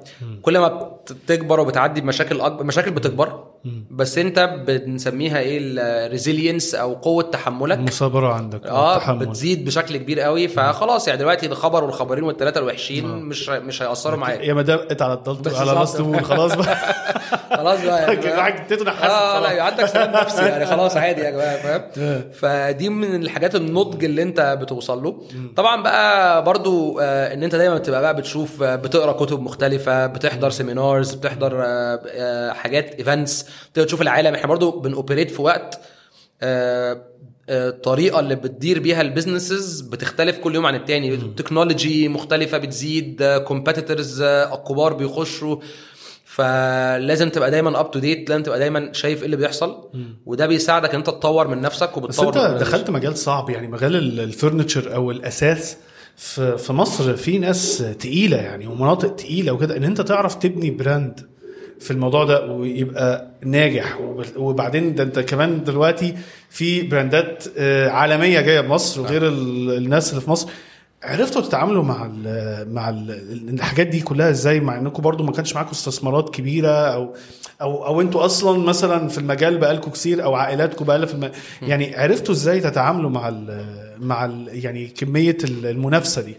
كل ما بت- بتكبر وبتعدي بمشاكل اكبر مشاكل بتكبر بس انت بنسميها إيه الريزيلينس أو قوة تحملك. المثابرة عندك آه التحمل. بتزيد بشكل كبير قوي فخلاص يعني دلوقتي الخبر والخبرين والثلاثه الوحشين مش مش هيأثروا معاك. يا ما دقت على الضلط على. راس خلاص بقى. (laughs) خلاص بقى يعني (laughs) آه. لا عندك سلام نفسي يعني خلاص عادي يا جماعة فاهم؟ (laughs) فدي من الحاجات النضج اللي انت بتوصل له. طبعا بقى برضو آه، ان انت دايما بتبقى بقى بتشوف آه، بتقرأ كتب مختلفة بتحضر seminars بتحضر آه، آه، حاجات events تقدر تشوف العالم. إحنا برضو بن operate في وقت آه، آه، الطريقة اللي بتدير بيها ال businesses بتختلف كل يوم عن التاني. technology مختلفة بتزيد competitors كبار بيخشوا. فلازم تبقى دايما up to date لازم تبقى دايما شايف إيه اللي بيحصل. وده بيساعدك إن أنت تطور من نفسك بس وبتطور أنت من دخلت مجال صعب يعني مجال ال- ال furniture أو الأثاث في مصر في ناس تقيلة يعني ومناطق تقيلة وكده. إن أنت تعرف تبني brand في الموضوع ده ويبقى ناجح. وب- وبعدين ده انت كمان دلوقتي في brandات آه، عالمية جاية بمصر وغير ال- الناس اللي في مصر. عرفتوا تتعاملوا مع ال مع ال الحاجات دي كلها إزاي؟ مع انكم برضو ما كانش معاكم استثمارات كبيرة أو أو أو أنتوا أصلا مثلا في المجال بقالكم كتير أو عائلاتكم بقالها في الم... يعني عرفتوا إزاي تتعاملوا مع ال مع ال يعني كمية ال- المنافسة دي؟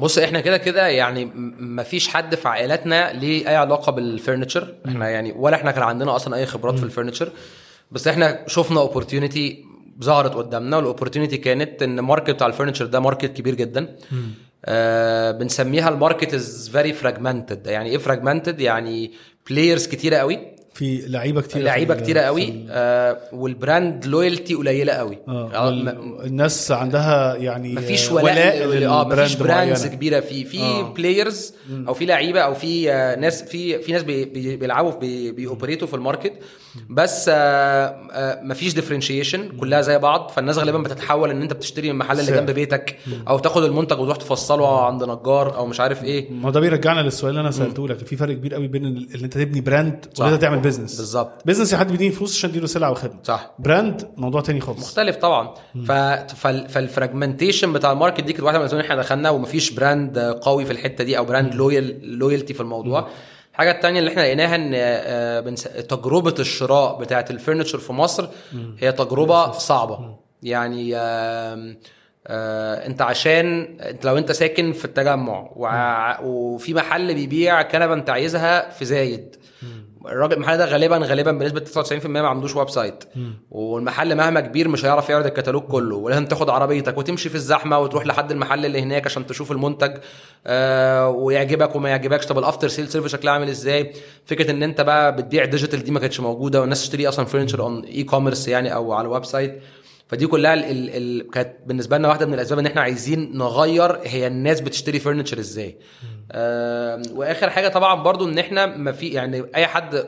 بص إحنا كده كده يعني م- مفيش حد في عائلاتنا ليه أي علاقة بالفرنتشر إحنا يعني ولا إحنا كان عندنا أصلا أي خبرات في ال furniture بس إحنا شفنا opportunity ظهرت قدامنا وال opportunity كانت إن ال market بتاع ال furniture ده market كبير جدا. آه بنسميها ال market is very fragmented يعني إيه fragmented يعني players كتيرة قوي. في لعيبة كتير لعيبة كتيرة قوي. آه وال brand loyalty قليلة قوي. آه، ما- الناس عندها يعني مفيش ولاء ولاء آه مفيش brands. كبيرة. في في آه. players أو في لعيبة أو في آه، ناس في في ناس بي- بيلعبوا بي- بي operate وا في ال market. بس آه، آه، مفيش differentiation كلها زي بعض فالناس غالبا بتتحول إن أنت بتشتري من المحل اللي. جنب بيتك أو تاخد المنتج وتروح تفصله عند نجار أو مش عارف إيه. ما هو ده بيرجعنا للسؤال اللي أنا سألته لك في فرق كبير قوي بين إن أنت تبني brand. وإن أنت تعمل business بالظبط. business حد بيديني فلوس عشان أديله سلعة وخدمة. صح. براند موضوع تاني خالص. مختلف طبعا. ف... فال fragmentation بتاع ال market دي كانت واحدة من الأسباب إحنا دخلنا ومفيش brand قوي في الحتة دي أو brand loyal loyalty في الموضوع. الحاجة التانية اللي إحنا لقيناها إن آه، بنس- تجربة الشراء بتاعه ال furniture في مصر هي تجربة صعبة. يعني آه، انت عشان انت لو انت ساكن في التجمع وع- وفي محل بيبيع كنبة انت عايزها في زايد. الراجل المحل ده غالبا غالبا بنسبة 99% ما عندوش website. والمحل مهما كبير مش هيعرف يعرض الكتالوج كله. ولازم تاخد عربيتك وتمشي في الزحمة وتروح لحد المحل اللي هناك عشان تشوف المنتج. آه ويعجبك وما يعجبكش. طب ال after sale service شكلها عامل إزاي؟ فكرة إن أنت بقى بتبيع digital دي ما كانتش موجودة والناس تشتري أصلا furniture on e-commerce يعني أو على ال website. فدي كلها ال ال ال كانت بالنسبة لنا واحدة من الأسباب إن إحنا عايزين نغير هي الناس بتشتري furniture إزاي. آه وآخر حاجة طبعا برضو إن إحنا ما في يعني أي حد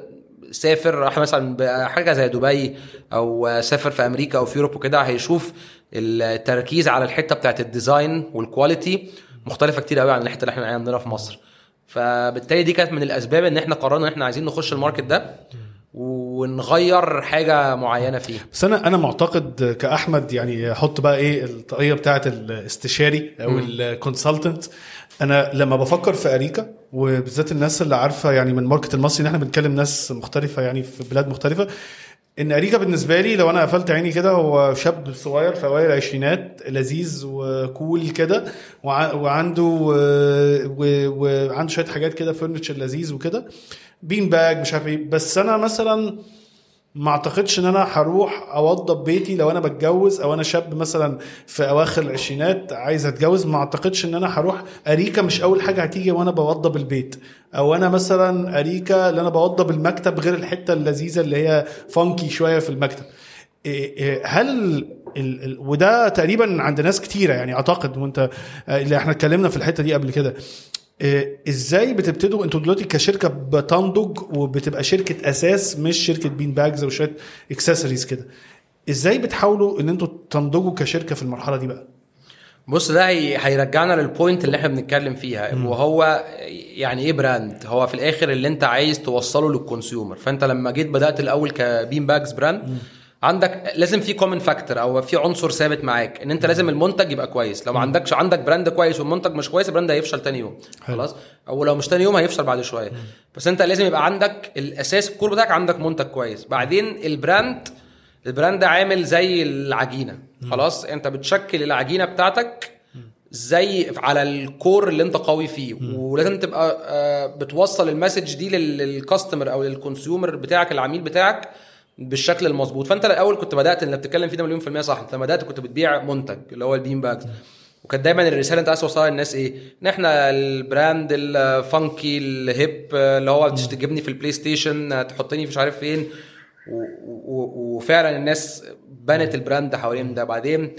سافر راح مثلا بحاجه زي دبي أو سافر في أمريكا أو في أوروبا وكده هيشوف التركيز على الحتة بتاعت ال design وال quality مختلفة كتير قوي عن الحتة اللي إحنا عندنا في مصر. فبالتالي دي كانت من الأسباب إن إحنا قررنا إن إحنا عايزين نخش ال market ده. ونغير حاجة معينة فيه بس أنا أنا معتقد كأحمد يعني أحط بقى إيه الطاقية بتاعه الاستشاري أو ال consultant أنا لما بفكر في أريكا وبالذات الناس اللي عارفة يعني من market المصري إن إحنا بنتكلم ناس مختلفة يعني في بلاد مختلفة إن أريكا بالنسبة لي لو أنا قفلت عيني كده هو شاب صغير في أوائل العشرينات لذيذ وكول كده وع- وعنده وعنده شوية حاجات كده فرنتشر لذيذ وكده. بين باج مش عارف إيه. بس أنا مثلا ما أعتقدش إن أنا هروح أوضب بيتي لو أنا بتجوز أو أنا شاب مثلا في أواخر العشرينات عايز أتجوز. ما أعتقدش إن أنا هروح. أريكا مش أول حاجة هتيجي وأنا بوضب البيت. أو أنا مثلا أريكا اللي أنا بوضب المكتب غير الحتة اللذيذة اللي هي funky شوية في المكتب. إيه إيه هل وده تقريبا عند ناس كتيرة يعني أعتقد. وأنت آه، اللي إحنا اتكلمنا في الحتة دي قبل كده. إزاي بتبتدوا؟ أنتوا دلوقتي كشركة بتنضج وبتبقى شركة أساس مش شركة bean bags وشويه اكسسوارز كده. إزاي بتحاولوا إن أنتوا تنضجوا كشركة في المرحلة دي بقى؟ بص ده هي- هيرجعنا لل point اللي إحنا بنتكلم فيها وهو يعني إيه brand هو في الآخر اللي أنت عايز توصله لل consumer فأنت لما جيت بدأت الأول ك bean bags brand عندك لازم في common factor أو في عنصر ثابت معاك إن أنت لازم المنتج يبقى كويس. لو ما عندكش عندك brand كويس والمنتج مش كويس ال brand هيفشل تاني يوم. حلو. خلاص؟ أو لو مش تاني يوم هيفشل بعد شوية. بس أنت لازم يبقى عندك الأساس ال core بتاعك عندك منتج كويس. بعدين ال brand ال brand ده عامل زي العجينة. خلاص؟ أنت بتشكل العجينة بتاعتك زي على ال core اللي أنت قوي فيه. ولازم تبقى آه، بتوصل ال message دي لل- لل customer أو لل consumer بتاعك العميل بتاعك. بالشكل المظبوط. فأنت الأول كنت بدأت اللي بتتكلم فيه ده مليون في المية صح. أنت لما بدأت كنت بتبيع منتج اللي هو ال bean bags. وكانت دايما الرسالة أنت عايز توصلها للناس إيه؟ إن إحنا ال brand ال funky ال hip اللي هو تجيبني في البلاي ستيشن تحطني مش عارف فين. وفعلا الناس بنت ال brand حوالين ده. بعدين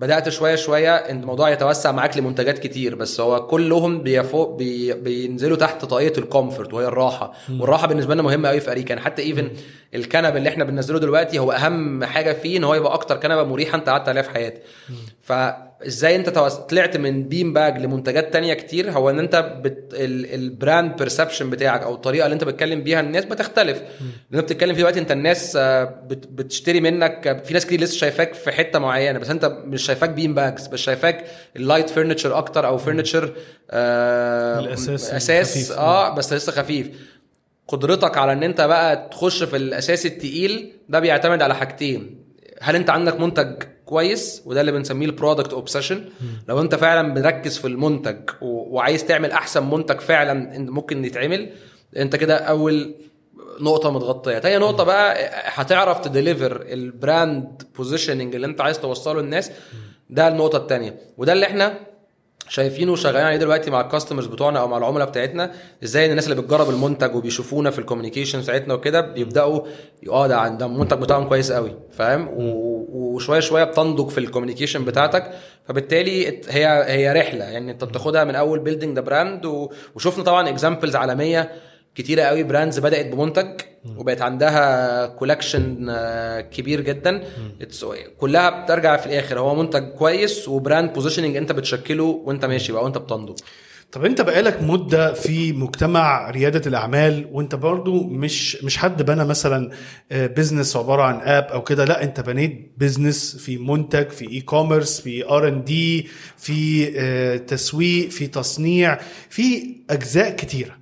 بدأت شوية شوية إن الموضوع يتوسع معاك لمنتجات كتير بس هو كلهم بيفوق بي بينزلوا تحت طاقية ال comfort وهي الراحة. والراحة بالنسبة لنا مهمة قوي في أريكا. يعني حتى even الكنب اللي إحنا بننزله دلوقتي هو أهم حاجة فيه إن هو يبقى أكتر كنبة مريحة أنت قعدت عليها في حياتك. فازاي انت طلعت من bean bag لمنتجات تانية كتير؟ هو ان انت بت... ال... ال brand perception بتاعك أو الطريقة اللي انت بتتكلم بيها الناس بتختلف. لأن بتتكلم في دلوقتي انت الناس آه، بت... بتشتري منك في ناس كتير لسه شايفاك في حتة معينة بس انت مش شايفاك bean bags بس شايفاك ال light furniture أكتر أو furniture آه الأساس أساس. آه بس لسه خفيف. قدرتك على إن انت بقى تخش في الأساس التقيل ده بيعتمد على حاجتين. هل انت عندك منتج كويس وده اللي بنسميه ال product obsession لو انت فعلا مركز في المنتج وعايز تعمل أحسن منتج فعلا ممكن يتعمل انت كده أول نقطة متغطية. تاني نقطة بقى هتعرف ت deliver ال brand positioning اللي انت عايز توصله للناس. ده النقطة التانية. وده اللي إحنا شايفينه وشغالين عليه دلوقتي مع ال customers بتوعنا أو مع العملاء بتاعتنا إزاي الناس اللي بتجرب المنتج وبيشوفونا في ال communication بتاعتنا وكده بيبدأوا آه ده ده المنتج بتاعهم كويس قوي فاهم؟ وشويه شوية بتنضج في ال communication بتاعتك فبالتالي هي هي رحلة. يعني أنت بتاخدها من أول building the brand وشفنا طبعا examples عالمية كتيرة قوي brands بدأت بمنتج وبقت عندها collection كبير جدا. كلها بترجع في الآخر. هو منتج كويس و brand positioning انت بتشكله وانت ماشي بقى وانت بتنضج. طب انت بقالك مدة في مجتمع ريادة الأعمال وانت برضو مش مش حد بنى مثلا business عبارة عن app أو كده. لا انت بنيت business في منتج في e-commerce في R&D في آه، تسويق في تصنيع في أجزاء كتيرة. آه،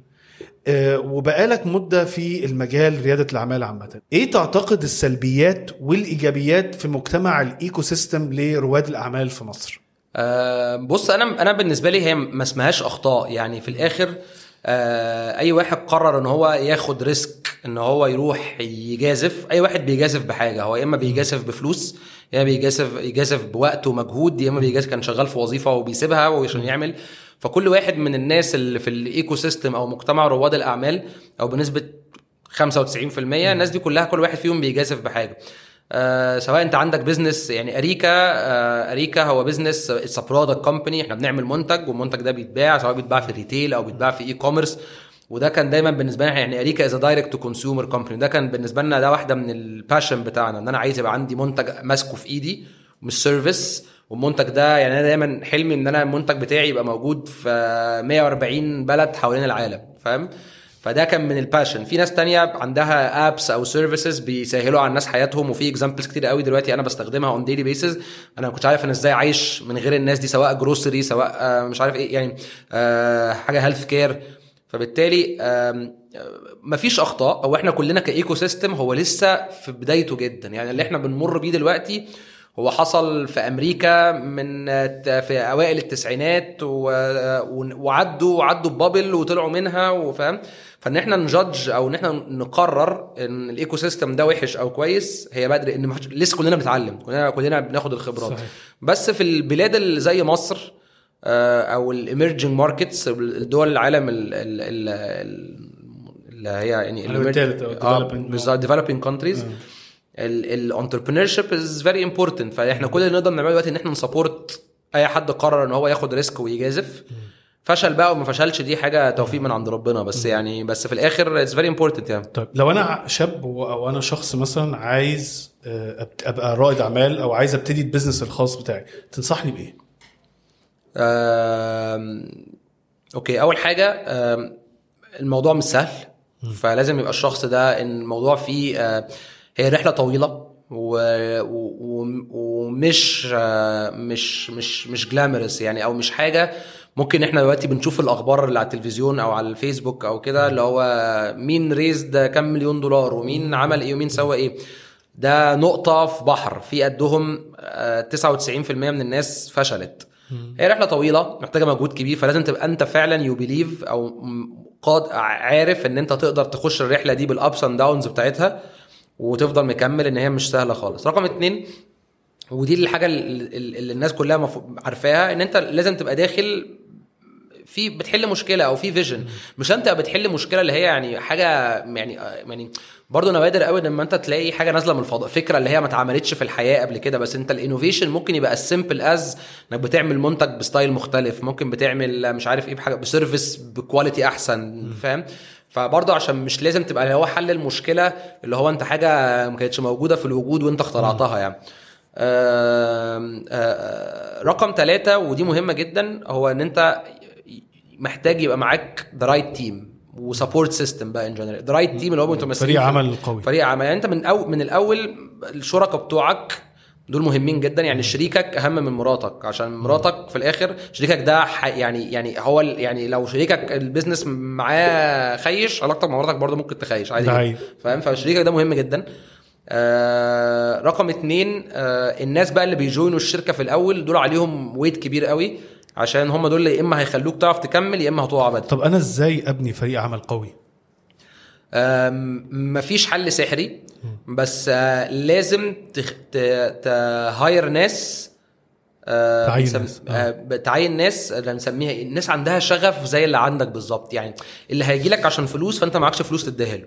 وبقالك مدة في المجال ريادة الأعمال عامة. إيه تعتقد السلبيات والإيجابيات في مجتمع ال ecosystem لرواد الأعمال في مصر؟ آه، بص أنا أنا بالنسبة لي هي ما اسمهاش أخطاء. يعني في الآخر آه، أي واحد قرر إن هو ياخد risk إن هو يروح يجازف أي واحد بيجازف بحاجة. هو يا إما بيجازف بفلوس يا إما بيجازف يجازف بوقت ومجهود يا إما بيجازف كان شغال في وظيفة وبيسيبها عشان يعمل. فكل واحد من الناس اللي في ال ecosystem أو مجتمع رواد الأعمال أو بنسبة 95% الناس دي كلها كل واحد فيهم بيجازف بحاجة. آه سواء أنت عندك business يعني أريكا آه أريكا هو business it's product company إحنا بنعمل منتج والمنتج ده بيتباع سواء بيتباع في retail أو بيتباع في e-commerce وده كان دايما بالنسبة لنا يعني أريكا is direct to consumer company ده كان بالنسبة لنا ده واحدة من ال passion بتاعنا إن أنا عايز يبقى عندي منتج ماسكه في إيدي مش service والمنتج ده يعني أنا دايما حلمي إن أنا المنتج بتاعي يبقى موجود في 140 بلد حوالين العالم فاهم؟ فده كان من ال passion في ناس تانية عندها apps أو services بيسهلوا على الناس حياتهم وفي examples كتير قوي دلوقتي أنا بستخدمها on daily basis أنا ما كنتش عارف أنا إزاي عايش من غير الناس دي سواء grocery سواء آه، مش عارف إيه يعني آه، حاجة healthcare فبالتالي آه، مفيش أخطاء أو إحنا كلنا ك ecosystem هو لسه في بدايته جدا. يعني اللي إحنا بنمر بيه دلوقتي هو حصل في أمريكا من في أوائل التسعينات وعدوا وعدوا ب bubble وطلعوا منها وفاهم فإن إحنا ن judge أو إن إحنا نقرر إن ال ecosystem ده وحش أو كويس هي بدري إن لسه كلنا بنتعلم كلنا كلنا بناخد الخبرات. صحيح. بس في البلاد اللي زي مصر آه، أو ال emerging markets الدول العالم ال- ال- ال- ال- اللي هي يعني العالم التالت أو آه. ال entrepreneurship is very important فإحنا كل اللي نقدر نعمله دلوقتي إن إحنا ن support أي حد قرر إن هو ياخد risk ويجازف. فشل بقى وما فشلش دي حاجة توفيق من عند ربنا. بس يعني بس في الآخر it's very important يعني. طيب لو أنا شاب أو أنا شخص مثلا عايز آه، أبقى رائد أعمال أو عايز أبتدي ال business الخاص بتاعي تنصحني بإيه؟ okay أول حاجة الموضوع مش سهل. فلازم يبقى الشخص ده إن الموضوع فيه آه، هي رحلة طويلة و- و- ومش آه، مش مش مش جلامرس يعني أو مش حاجة. ممكن إحنا دلوقتي بنشوف الأخبار اللي على التلفزيون أو على الفيسبوك أو كده اللي هو مين ريز ده كام مليون دولار ومين عمل إيه ومين سوى إيه. ده نقطة في بحر في قدهم آه، 99% من الناس فشلت. هي رحلة طويلة محتاجة مجهود كبير فلازم تبقى أنت فعلا you believe أو قاد عارف إن أنت تقدر تخش الرحلة دي بال ups and downs بتاعتها. وتفضل مكمل إن هي مش سهلة خالص. رقم اتنين ودي الحاجة اللي الناس كلها عارفاها إن أنت لازم تبقى داخل في بتحل مشكلة أو في vision مش أنت بتحل مشكلة اللي هي يعني حاجة يعني يعني برضه نوادر قوي لما أنت تلاقي حاجة نازلة من الفضاء فكرة اللي هي ما اتعملتش في الحياة قبل كده. بس أنت ال innovation ممكن يبقى ال simple as إنك بتعمل منتج ب style مختلف ممكن بتعمل مش عارف إيه بحاجة ب service ب quality أحسن فاهم؟ فبرضه عشان مش لازم تبقى اللي هو حل المشكلة اللي هو انت حاجة ما كانتش موجودة في الوجود وانت اخترعتها يعني. رقم ثلاثة ودي مهمة جدا هو إن انت محتاج يبقى معاك the right team و support system بقى in general the right team اللي هو أنتوا فريق عمل قوي. فريق عمل. يعني انت من أو من الأول الشركاء بتوعك دول مهمين جدا. يعني شريكك أهم من مراتك عشان مراتك في الآخر شريكك ده يعني يعني هو يعني لو شريكك ال business معاه خش علاقتك مع مراتك برضه ممكن تخيش عادي. فاهم؟ فشريكك ده مهم جدا. آه رقم اتنين آه الناس بقى اللي بي join وا الشركة في الأول دول عليهم weight كبير قوي عشان هم دول يا إما هيخلوك تعرف تكمل يا إما هتقع بدري طب أنا إزاي أبني فريق عمل قوي؟ مفيش حل سحري. بس آه، لازم تخ... ت... ت hire ناس آه، تعين بنسم- ناس، آه. آه، تعين ناس اللي بنسميها إيه؟ الناس عندها شغف زي اللي عندك بالظبط. يعني اللي هيجي لك عشان فلوس فأنت معكش فلوس تديها له.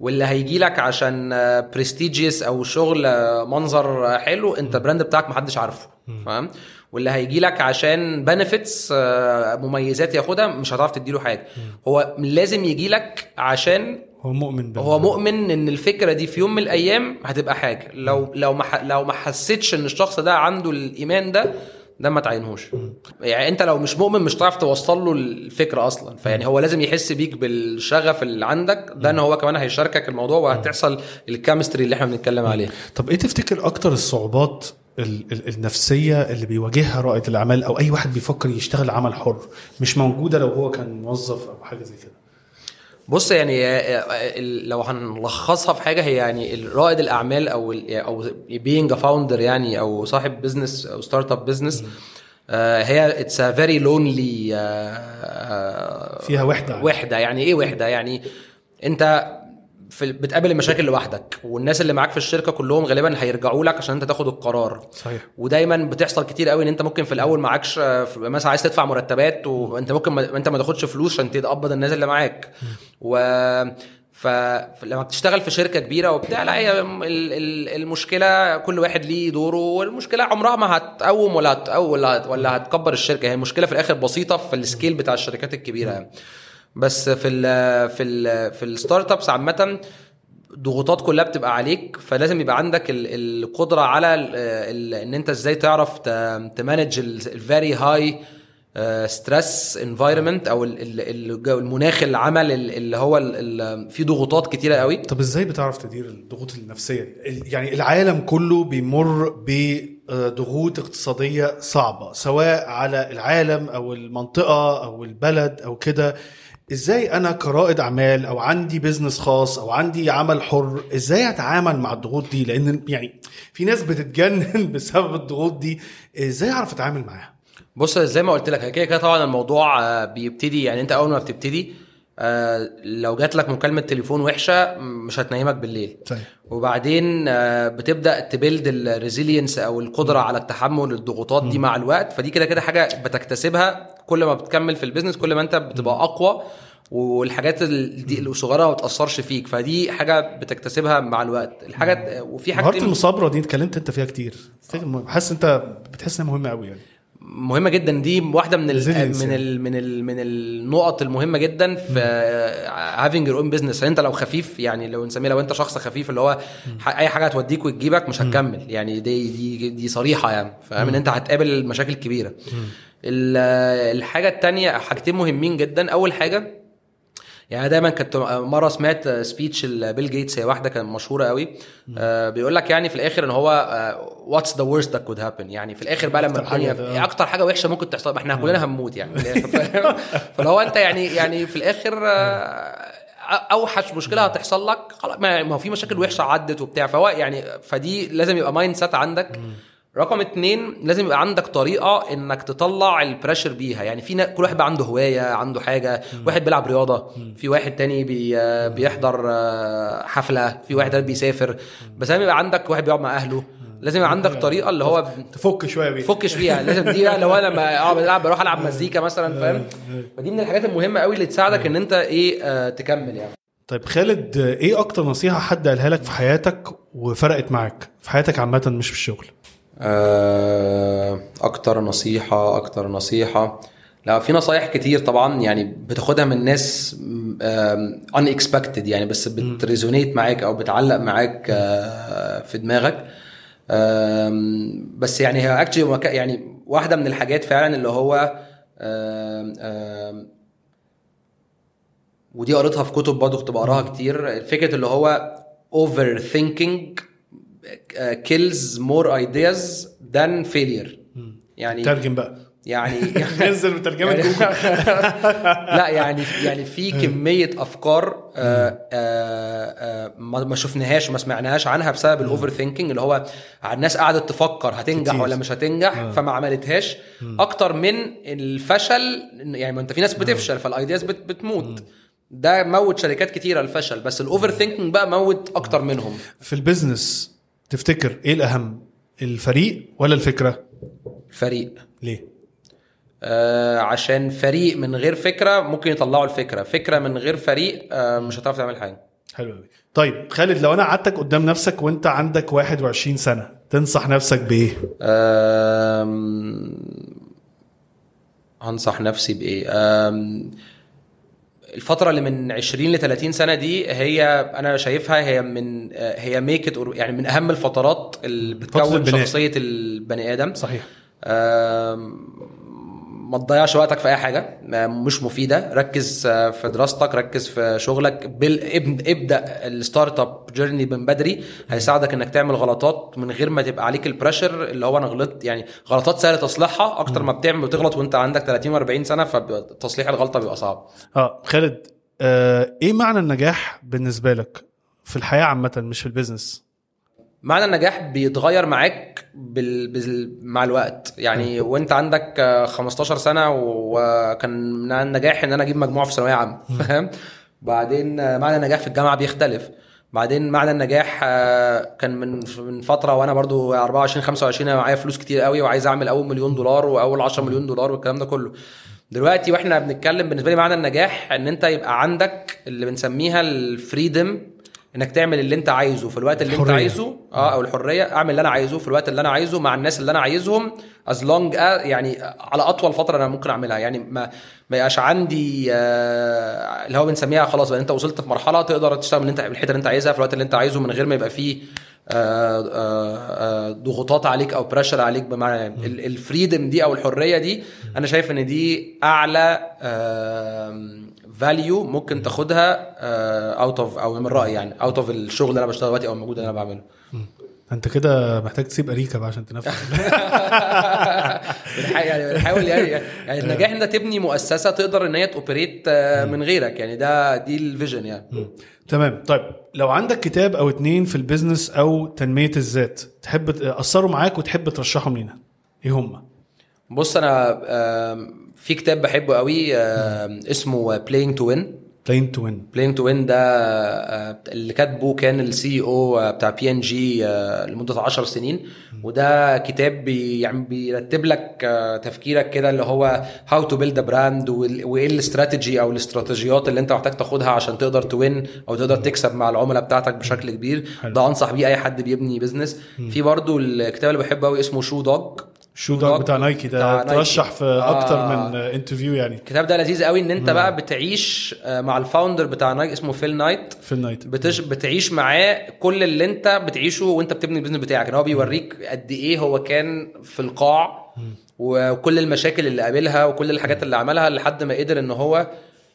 واللي هيجي لك عشان prestigious أو شغل آه، منظر آه، حلو أنت ال brand بتاعك محدش عارفه. فاهم واللي هيجي لك عشان benefits مميزات ياخدها مش هتعرف تديله حاجة. هو لازم يجي لك عشان هو مؤمن بال- هو مؤمن إن الفكرة دي في يوم من الأيام هتبقى حاجة. لو لو ما لو ما حسيتش إن الشخص ده عنده الإيمان ده ده ما تعينهوش. يعني أنت لو مش مؤمن مش هتعرف توصل له الفكرة أصلا. فيعني هو لازم يحس بيك بالشغف اللي عندك. ده إن هو كمان هيشاركك الموضوع وهتحصل الكيمستري اللي إحنا بنتكلم عليه. طب إيه تفتكر أكتر الصعوبات ال- ال- النفسية اللي بيواجهها رائد الأعمال أو أي واحد بيفكر يشتغل عمل حر مش موجودة لو هو كان موظف أو حاجة زي كده؟ بص يعني آه، آه، لو هنلخصها في حاجة هي يعني رائد الأعمال أو أو a founder يعني أو صاحب business أو startup business هي it's a very lonely فيها وحدة. وحدة. يعني إيه وحدة؟ يعني أنت في بتقابل المشاكل لوحدك والناس اللي معاك في الشركة كلهم غالبا هيرجعوا لك عشان انت تاخد القرار. صحيح. ودايما بتحصل كتير قوي إن انت ممكن في الأول معكش آه، مثلا عايز تدفع مرتبات وانت ممكن ما انت ما تاخدش فلوس عشان تقبض الناس اللي معاك. و فلما بتشتغل في شركة كبيرة وبتاع لا هي ال- ال- المشكلة كل واحد ليه دوره والمشكلة عمرها ما هتقوم ولا هتقوم ولا هت- ولا هتكبر الشركة. هي المشكلة في الآخر بسيطة في ال scale بتاع الشركات الكبيرة. يعني. بس في ال في ال في ال startups عامة ضغوطات كلها بتبقى عليك فلازم يبقى عندك ال- القدرة على ال إن أنت إزاي تعرف ت manage ال very high stress environment أو ال- ال- ال- المناخ العمل ال- اللي هو فيه ضغوطات كتيرة قوي. طب إزاي بتعرف تدير الضغوط النفسية يعني العالم كله بيمر بضغوط اقتصادية صعبة سواء على العالم أو المنطقة أو البلد أو كده. إزاي أنا كرائد أعمال أو عندي business خاص أو عندي عمل حر إزاي أتعامل مع الضغوط دي؟ لأن يعني في ناس بتتجنن (laughs) بسبب الضغوط دي. إزاي أعرف أتعامل معاها؟ بص زي ما قلت لك كده كده طبعا الموضوع آه، بيبتدي يعني أنت أول ما بتبتدي آه، لو جات لك مكالمة تليفون وحشة مش هتنيمك بالليل. صحيح وبعدين آه، بتبدأ ت build ال resilience أو القدرة على التحمل الضغوطات دي مع الوقت. فدي كده كده حاجة بتكتسبها كل ما بتكمل في ال business كل ما أنت بتبقى أقوى. والحاجات ال- دي الصغيرة ما بتأثرش فيك. فدي حاجة بتكتسبها مع الوقت. الحاجة وفي مهارة حاجة المصابرة دي اتكلمت أنت فيها كتير. حاسس أنت بتحس إنها مهمة قوي يعني. مهمة جدا. دي واحدة من ال Resilience من يعني. ال من ال من النقط المهمة جدا في having your own business انت لو خفيف يعني لو نسميه لو انت شخص خفيف اللي هو أي حاجة هتوديك وتجيبك مش هتكمل. يعني دي دي دي صريحة يعني فاهم؟ إن انت هتقابل مشاكل كبيره ال- الحاجة التانية حاجتين مهمين جدا. أول حاجة يعني دايما كنت مرة سمعت speech بيل جيتس هي واحدة كانت مشهورة قوي. آه بيقول لك يعني في الآخر إن هو what's the worst that could happen يعني في الآخر بقى لما أكتر حاجة الدنيا ده. إيه أكتر حاجة وحشة ممكن تحصل ما إحنا كلنا هنموت يعني؟ (laughs) فلو أنت يعني يعني في الآخر آه، أوحش مشكلة هتحصل لك خلاص ما ما هو في مشاكل وحشة عدت وبتاع. فهو يعني فدي لازم يبقى mindset عندك رقم اتنين لازم يبقى عندك طريقة إنك تطلع ال pressure بيها. يعني في كل واحد بقى عنده هواية عنده حاجة. واحد بيلعب رياضة في واحد تاني بي بيحضر آه، حفلة في واحد تاني بيسافر. بس لازم يبقى عندك واحد بيقعد مع أهله. لازم يبقى عندك طريقة اللي هو تفك شوية بيه فكش فيها لازم دي بقى لو أنا لما آه بلعب بروح ألعب مزيكا مثلا فاهم؟ فدي من الحاجات المهمة قوي اللي تساعدك إن أنت إيه آه تكمل يعني. طيب خالد إيه أكتر نصيحة حد قالها لك في حياتك وفرقت معاك؟ في حياتك عامة مش في الشغل. أكتر نصيحة أكتر نصيحة. لا في نصايح كتير طبعا يعني بتاخدها من ناس unexpected يعني بس بت resonate معاك أو بتعلق معاك آه، في دماغك. بس يعني هي actually يعني واحدة من الحاجات فعلا اللي هو ودي قريتها في كتب برضه كنت بقراها كتير. فكرة اللي هو overthinking kills more ideas than failure. يعني ترجم بقى. يعني (laughs) نزل بترجمة يعني- (laughs) لا يعني يعني في كمية أفكار آه، آه، آه، ما ما شفناهاش ما سمعناهاش عنها بسبب ال overthinking اللي هو الناس قعدت تفكر هتنجح كتير. ولا مش هتنجح؟ فما عملتهاش. أكتر من الفشل يعني ما انت في ناس بتفشل فال ideas بت بتموت. ده موت شركات كتيرة الفشل بس ال overthinking بقى موت أكتر منهم. في البيزنس تفتكر إيه الأهم الفريق ولا الفكرة؟ فريق ليه؟ آه عشان فريق من غير فكرة ممكن يطلعوا الفكرة. فكرة من غير فريق آه مش هتعرف تعمل حاجة. حلو قوي طيب خالد لو أنا قعدتك قدام نفسك وأنت عندك 21 سنة تنصح نفسك بإيه؟ آم، هنصح نفسي بإيه؟ آم، الفترة اللي من 20 ل 30 سنة دي هي أنا شايفها هي من هي make يعني من أهم الفترات اللي بتكون. شخصية البني آدم صحيح ما تضيعش وقتك في أي حاجة مش مفيدة. ركز آه، في دراستك ركز في شغلك. ابدأ ال startup journey من بدري. هيساعدك إنك تعمل غلطات من غير ما تبقى عليك ال pressure اللي هو أنا غلطت يعني غلطات سهل تصليحها أكتر ما بتعمل وتغلط وأنت عندك 30 و40 سنة فتصليح الغلطة بيبقى صعب. آه خالد آه إيه معنى النجاح بالنسبة لك في الحياة عامة مش في البيزنس معنى النجاح بيتغير معاك بال... بال... مع الوقت. يعني وانت عندك آه، 15 سنة وكان النجاح إن أنا أجيب مجموعة في ثانوية عامة فاهم؟ بعدين معنى النجاح في الجامعة بيختلف. بعدين معنى النجاح آه، كان من من فترة وأنا برضو 24 25 أنا معايا فلوس كتير قوي وعايز أعمل أول مليون دولار وأول 10 مليون دولار والكلام ده كله. دلوقتي وإحنا بنتكلم بالنسبة لي معنى النجاح إن أنت يبقى عندك اللي بنسميها ال freedom إنك تعمل اللي أنت عايزه في الوقت اللي أنت الحرية. عايزه آه أو الحرية. أعمل اللي أنا عايزه في الوقت اللي أنا عايزه مع الناس اللي أنا عايزهم as long يعني على أطول فترة أنا ممكن أعملها. يعني ما ما يبقاش عندي آه اللي هو بنسميها خلاص بقى أنت وصلت في مرحلة تقدر تشتغل من اللي أنت الحتة اللي أنت عايزها في الوقت اللي أنت عايزه من غير ما يبقى فيه آه، آه، آه، ضغوطات عليك أو pressure عليك. بمعنى ال- ال freedom دي أو الحرية دي أنا شايف إن دي أعلى value ممكن تاخدها out of أو من رأيي يعني out of الشغل اللي أنا بشتغله دلوقتي أو المجهود اللي أنا بعمله. أنت كده محتاج تسيب أريكا بقى عشان (laughs) بنحاول يعني بنحاول يعني, يعني النجاح إن تبني مؤسسة تقدر إن هي ت operate آه، من غيرك يعني ده دي ال vision يعني. تمام. طيب لو عندك كتاب أو اتنين في ال business أو تنمية الذات تحب أثروا معاك وتحب ترشحهم لينا إيه هم بص أنا في كتاب بحبه قوي اسمه Playing to Win Playing to Win Playing to Win ده آه، اللي كاتبه كان ال CEO بتاع بي ان جي لمدة 10 سنين. وده كتاب بي يعني بيرتب لك آه، تفكيرك كده اللي هو how to build brand وإيه الاستراتيجي أو الاستراتيجيات اللي أنت محتاج تاخدها عشان تقدر ت win أو تقدر تكسب مع العملاء بتاعتك بشكل كبير. ده أنصح بيه أي حد بيبني business في برضو الكتاب اللي بحبه قوي اسمه شو دوج شو دوج بتاع نايكي ده؟ ترشح نايكي. في أكتر آه. من interview يعني. الكتاب ده لذيذ قوي إن أنت بقى بتعيش آه، مع ال founder بتاع نايك اسمه فيل نايت في النايت بتش... بتعيش معاه كل اللي أنت بتعيشه وأنت بتبني ال business بتاعك. إن هو بيوريك قد إيه هو كان في القاع وكل المشاكل اللي قابلها وكل الحاجات اللي عملها لحد ما قدر إن هو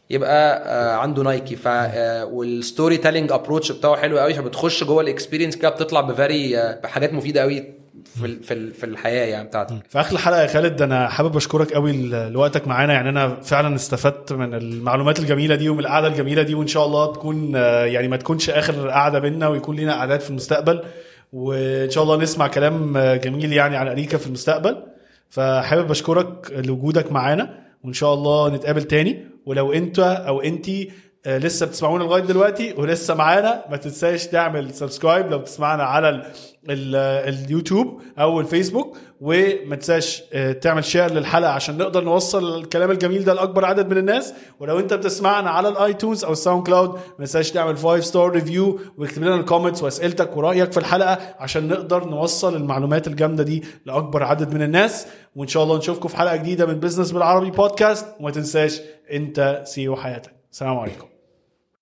يبقى آه، عنده نايكي. ف وال storytelling approach بتاعه حلو قوي. فبتخش جوه ال experience كده بتطلع ب very آه، بحاجات مفيدة قوي. في في في الحياة يعني بتاعتك. في آخر الحلقة يا خالد أنا حابب أشكرك قوي لوقتك معانا. يعني أنا فعلا استفدت من المعلومات الجميلة دي ومن القعدة الجميلة دي وإن شاء الله تكون آه، يعني ما تكونش آخر قعدة بينا ويكون لنا قعدات في المستقبل. وإن شاء الله نسمع كلام آه، جميل يعني عن أريكا في المستقبل. فحابب أشكرك لوجودك معانا وإن شاء الله نتقابل تاني. ولو أنت أو أنتي آه، لسه بتسمعونا لغاية دلوقتي ولسه معانا. ما تنساش تعمل subscribe لو بتسمعنا على ال ال اليوتيوب أو الفيسبوك. وما تنساش آه، تعمل share للحلقة عشان نقدر نوصل الكلام الجميل ده لأكبر عدد من الناس. ولو أنت بتسمعنا على ال iTunes أو ال SoundCloud ما تنساش تعمل 5 star review واكتب لنا ال comments وأسئلتك ورأيك في الحلقة عشان نقدر نوصل المعلومات الجامدة دي لأكبر عدد من الناس. وإن شاء الله نشوفكم في حلقة جديدة من business بالعربي بودكاست وما تنساش أنت CEO حياتك. السلام عليكم.